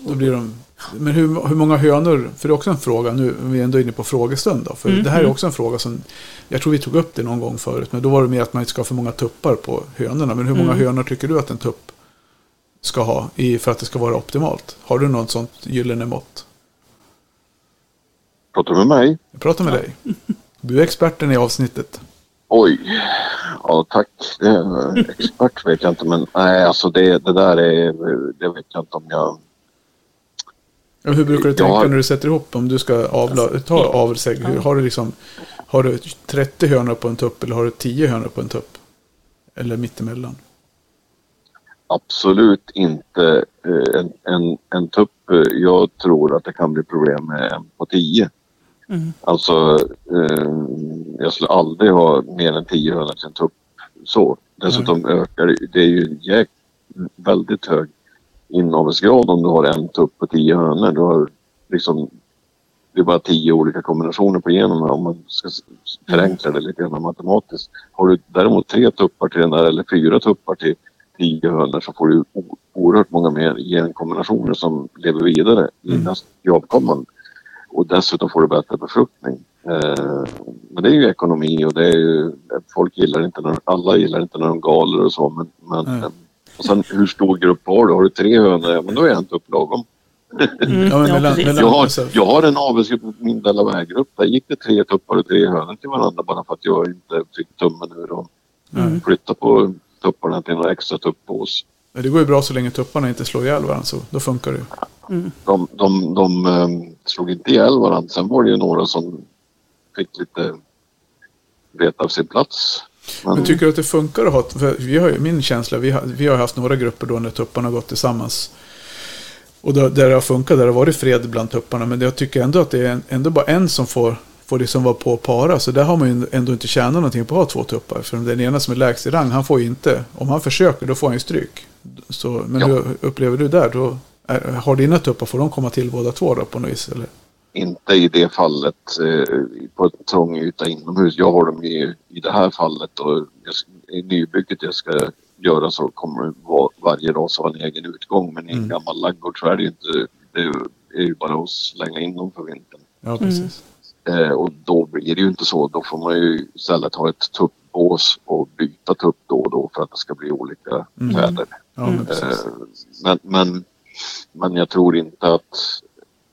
då blir de... Men hur, hur många hönor, för det är också en fråga, nu är vi ändå inne på frågestund då. För det här är också en fråga som, jag tror vi tog upp det någon gång förut, men då var det mer att man inte ska ha för många tuppar på hönorna. Men hur många hönor tycker du att en tupp ska ha i, för att det ska vara optimalt? Har du något sånt gyllene mått? Pratar du med mig? Jag pratar med dig. Du är experten i avsnittet. Oj, ja tack. Expert vet jag inte men nej alltså det, det där är, det vet jag inte om jag... Ja, hur brukar du tänka har- när du sätter ihop om du ska avla, ta avelsägg? Har du liksom har du 30 hönor på en tupp eller har du 10 hönor på en tupp? Eller mittemellan? Absolut inte eh, en, en, en tupp. eh, Jag tror att det kan bli problem med en på 10. Mm. Alltså, eh, jag skulle aldrig ha mer än 10 hönor till en tupp. Så. Dessutom ökar det, det är ju jäk, väldigt hög inavelsgrad om du har en tupp och 10 hönor. Du har liksom, det är bara 10 olika kombinationer på generna om man ska förenkla det lite grann matematiskt. Har du däremot tre tuppar till den där eller fyra tuppar till 10 hönor så får du oerhört många mer genkombinationer som lever vidare i Mm. nästa i avkomman. Och dessutom får du bättre befruktning. Eh, men det är ju ekonomi och det är ju, folk gillar inte när, alla gillar inte när de galer och så men, men Nej. och sen hur stor grupp har du? Har du tre hönor, ja men då är en tupp lagom. Mm. Ja, men Jag har, jag har en avelsgrupp på min Delaware-grupp. Där gick det tre tuppar och tre hönor till varandra bara för att jag inte fick tummen ur och Mm. flytta på tupparna till några extra tuppås. Men Det går ju bra så länge tupparna inte slår ihjäl varandra så då funkar det ju. De, de, de ehm, slog inte ihjäl varandra. Sen var det ju några som fick lite veta av sin plats. Men, Men tycker du att det funkar att ha, för vi har ju, min känsla, vi har, vi har haft några grupper då när tupparna har gått tillsammans. Och då, där det har funkat, där det har varit fred bland tupparna. Men jag tycker ändå att det är en, ändå bara en som får, får liksom vara på para. Så där har man ju ändå inte tjänat någonting på att ha två tuppar. För den ena som är lägst i rang, han får ju inte, om han försöker, då får han ju stryk. Så, men Ja. hur upplever du där? Då, är, har dina tuppar, får de komma till båda två då på något vis? Eller? inte i det fallet eh, på en trång yta inomhus. Jag har dem i, i det här fallet och jag, i nybygget jag ska göra så kommer vara, varje ras ha en egen utgång. Men i en Mm. gammal ladugård så är det ju inte, det är ju bara att slänga in dem för vintern. Ja, precis. Eh, och då blir det ju inte så. Då får man ju istället ha ett tuppbås och byta tupp då och då för att det ska bli olika Mm. väder. Ja, men Mm. Eh, men, men, men jag tror inte att,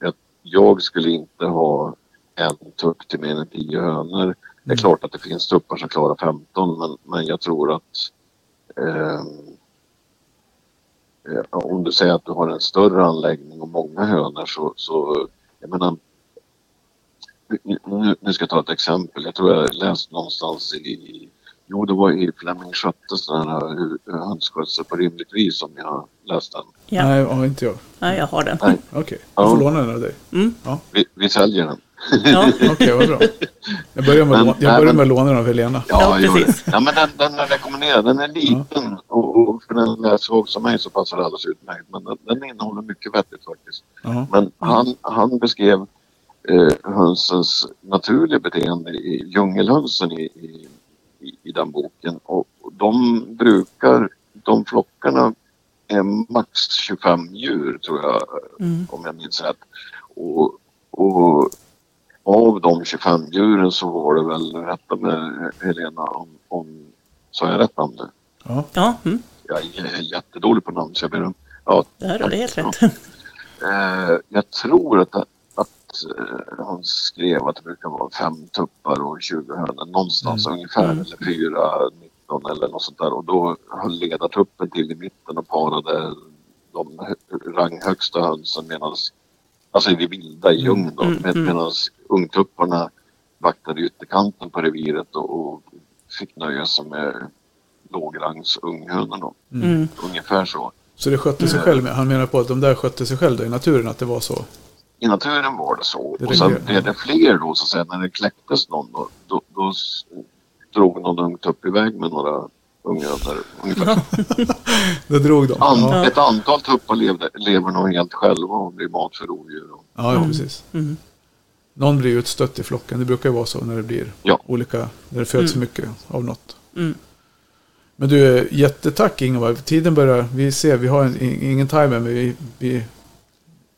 att jag skulle inte ha en tupp till mer än 10 hönor. Det är Mm. klart att det finns tuppar som klarar 15 men, men jag tror att ehm, eh, om du säger att du har en större anläggning och många hönor så, så jag menar nu, nu ska jag ta ett exempel. Jag tror jag läst någonstans i Jo, det var i Flemming Sköttes den här hur- hönsskötsel på rimligt vis som jag läste den. Ja. Nej, ja, inte jag. ja, jag har den. Nej. Okej, jag får Ja. låna den av dig. Mm. Vi, vi säljer den. Ja. Okej, vad bra. Jag börjar med, Men- jag nej, börjar med låna den av Helena. Ja, det. precis. Ja, men den, den är rekommenderad. Den är liten och, och för den läsvåg som mig så passar det alldeles utmärkt. Men den, den innehåller mycket vettigt faktiskt. Ja. Men han, han beskrev eh, hönsens naturliga beteende i djungelhönsen i, i, i, den boken. Och de brukar, de flockarna är max 25 djur tror jag Mm. om jag minns rätt. Och, och av de 25 djuren så var det väl, rätta med Helena om, om sa jag rätt namn nu? Ja. Ja, mm. Jag är jättedålig på namn så jag ber om. Ja, har du helt rätt. Eh, jag tror att, han skrev att det brukar vara fem tuppar och 20 hönor någonstans ungefär Mm. eller fyra, 19 eller något sånt där och då höll ledartuppen till i mitten och parade de hö- ranghögsta hönsen medan alltså i det vilda i djungeln då Mm, med, mm. medan ungtupparna vaktade ytterkanten på reviret och, och fick nöja sig med lågrangs unghönor då. Mm. Ungefär så. Så det skötte sig själv. Han menar på att de där skötte sig själv då, i naturen, att det var så. I naturen var det så. Det och sen blev det fler då så säga när det kläcktes någon då, då, då drog någon ung tupp iväg med några unghönor ungefär. Det drog de. An, Ja, Ett antal tuppar levde, lever nog helt själva och blir mat för rovdjur. Och, ja, ja precis. Mm. Någon blir ju utstött i flocken. Det brukar ju vara så när det blir Ja. olika, när det föds för mycket av något. Mm. Men du, jättetack Ingvar. Tiden börjar, vi ser, vi har en, ingen timer, men vi, vi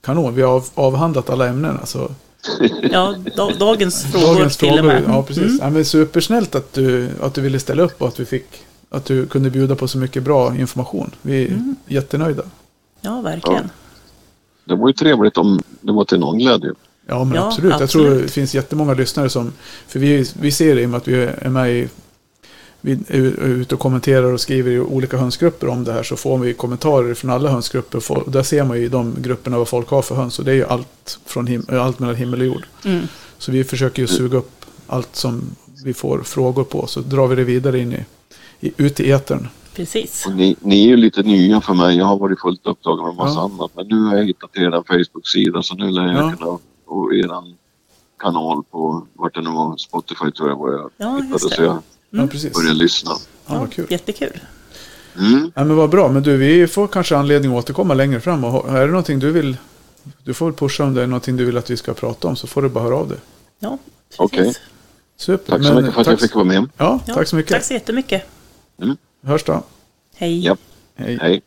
kanon. Vi har av, avhandlat alla ämnen. Alltså. Ja, da, dagens frågor Dagens till och frågor, med. ja precis. Mm. Ja, men supersnällt att du, att du ville ställa upp och att vi fick, att du kunde bjuda på så mycket bra information. Vi är Mm. jättenöjda. Ja, verkligen. det var ju trevligt om det var till någon glädje. Ja, men Ja, absolut. Jag tror absolut. det finns jättemånga lyssnare som... För vi, vi ser det i och med att vi är med i... Vi är ute och kommenterar och skriver i olika hönsgrupper om det här så får vi kommentarer från alla hönsgrupper. Och där ser man ju i de grupperna vad folk har för höns. Och det är ju allt, från him, allt mellan himmel och jord. Mm. Så vi försöker ju suga upp allt som vi får frågor på. Så drar vi det vidare in i, i, ut i etern. Precis. Och ni, ni är ju lite nya för mig. Jag har varit fullt upptagen med massa Ja. annat. Men nu har jag hittat er Facebook-sida så nu lär jag Ja. kunna... Och eran kanal på, vart det nu var, Spotify tror jag var jag Ja, hittade. just det. Så jag Ja, precis. började lyssna. Ja, vad kul. Jättekul. Mm. Ja, men vad bra. Men du, vi får kanske anledning att återkomma längre fram. Och är det någonting du vill... Du får väl pusha om det är någonting du vill att vi ska prata om så får du bara höra av dig. Ja, precis. Okej. Super. Tack så Men mycket för att tack, jag fick vara med. Ja, Ja, tack så mycket. Tack så jättemycket. Hörs då. Hej. Ja. Hej. Hej.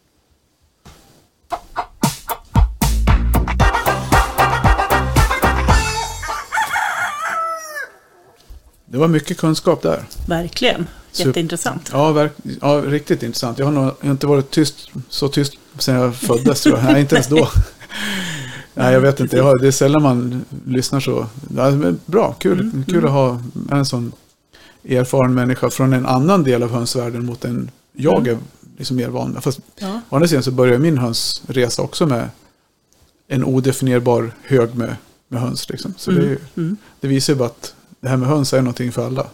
Det var mycket kunskap där. Verkligen. Jätteintressant. Ja, verk, ja, riktigt intressant. Jag har, nog, jag har inte varit tyst, så tyst sedan jag föddes tror jag. Nej, inte ens då. Nej, jag vet inte. Jag har, det är sällan man lyssnar så. Ja, men bra, kul, kul att ha en sån erfaren människa från en annan del av hönsvärlden mot en jag är liksom mer van. Fast Ja. å andra sidan så börjar min hönsresa också med en odefinierbar hög med, med höns. Liksom. Så det, är ju, Mm. det visar ju bara att det här med höns är någonting för alla.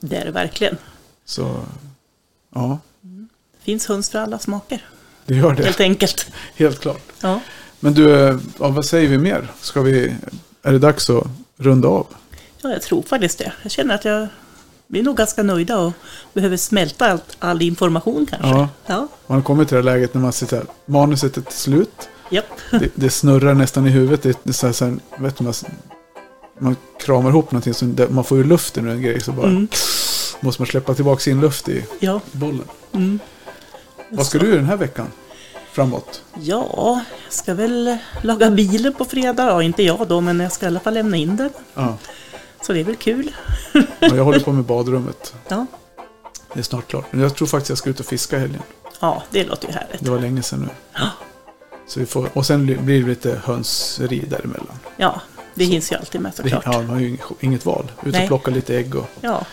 Det är det verkligen. Så ja, Finns höns för alla smaker. det gör det. Helt enkelt. Helt klart. Ja. Men du, eh, ja, vad säger vi mer? Ska vi, är det dags att runda av? ja, jag tror faktiskt det. Jag känner att jag vi är nog ganska nöjda och behöver smälta allt, all information kanske. Ja. Ja. Man kommit till det läget när man sitter här, manuset är till slut. Japp. Det, det snurrar nästan i huvudet. Det, det så här, så här, vet man, man kramar ihop någonting, det- man får ju luften ur en grej. Så bara Mm. måste man släppa tillbaka sin luft i Ja. bollen. Mm. Vad ska du göra den här veckan? Framåt? Ja, jag ska väl laga bilen på fredag. Ja, inte jag då, men jag ska i alla fall lämna in den. Ja. Så det är väl kul. Ja, jag håller på med badrummet. Ja, Det är snart klart. Men jag tror faktiskt jag ska ut och fiska helgen. ja det låter ju härligt. Det var länge sedan nu. Ja. Så vi får, och sen blir det lite hönseri däremellan. Ja, det hinns ju alltid med Det, såklart. ja, man har ju inget, inget val. Ut och Nej. plocka lite ägg och Ja,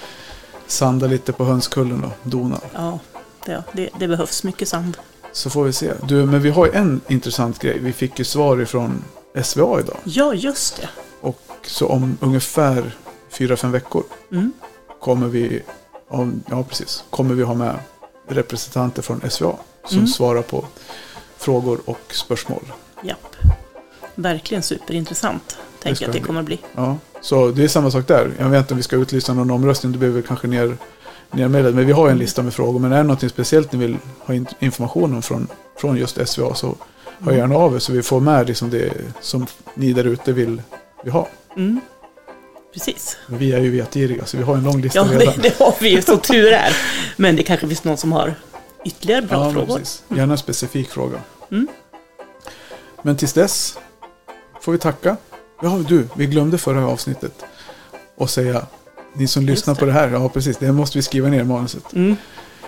sanda lite på hönskullen och dona. ja det, det, det behövs mycket sand. Så får vi se. Du, men vi har ju en intressant grej. Vi fick ju svar ifrån SVA idag. Ja, just det. Och så om ungefär fyra fem veckor Mm. kommer vi, om, ja precis, kommer vi ha med representanter från SVA som Mm. svarar på frågor och spörsmål. Japp. Verkligen superintressant. Tänker jag att det kommer bli. Ja, så det är samma sak där. Jag vet inte om vi ska utlysa någon omröstning, det behöver vi kanske ner, nermedlet. Men vi har en lista med frågor. Men är det något speciellt ni vill ha in, information om från, från just SVA så hör gärna av er så vi får med liksom det som ni där ute vill vi ha. Mm. Precis. Men vi är ju vetgiriga så vi har en lång lista Ja, redan. det, det har vi ju som tur är. Men det kanske finns någon som har ytterligare bra ja, frågor. precis. Gärna en specifik fråga. Mm. Men tills dess får vi tacka. Ja, du, vi glömde förra avsnittet och säga ni som Just lyssnar det. på det här, ja precis, det måste vi skriva ner i manuset. Mm.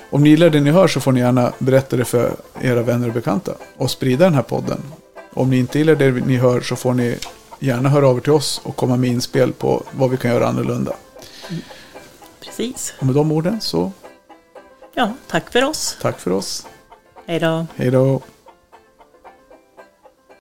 Om ni gillar det ni hör så får ni gärna berätta det för era vänner och bekanta och sprida den här podden. Om ni inte gillar det ni hör så får ni gärna höra av er till oss och komma med inspel på vad vi kan göra annorlunda. Precis. Och med de orden så Ja, tack för oss. tack för oss. Hej då. Hej då.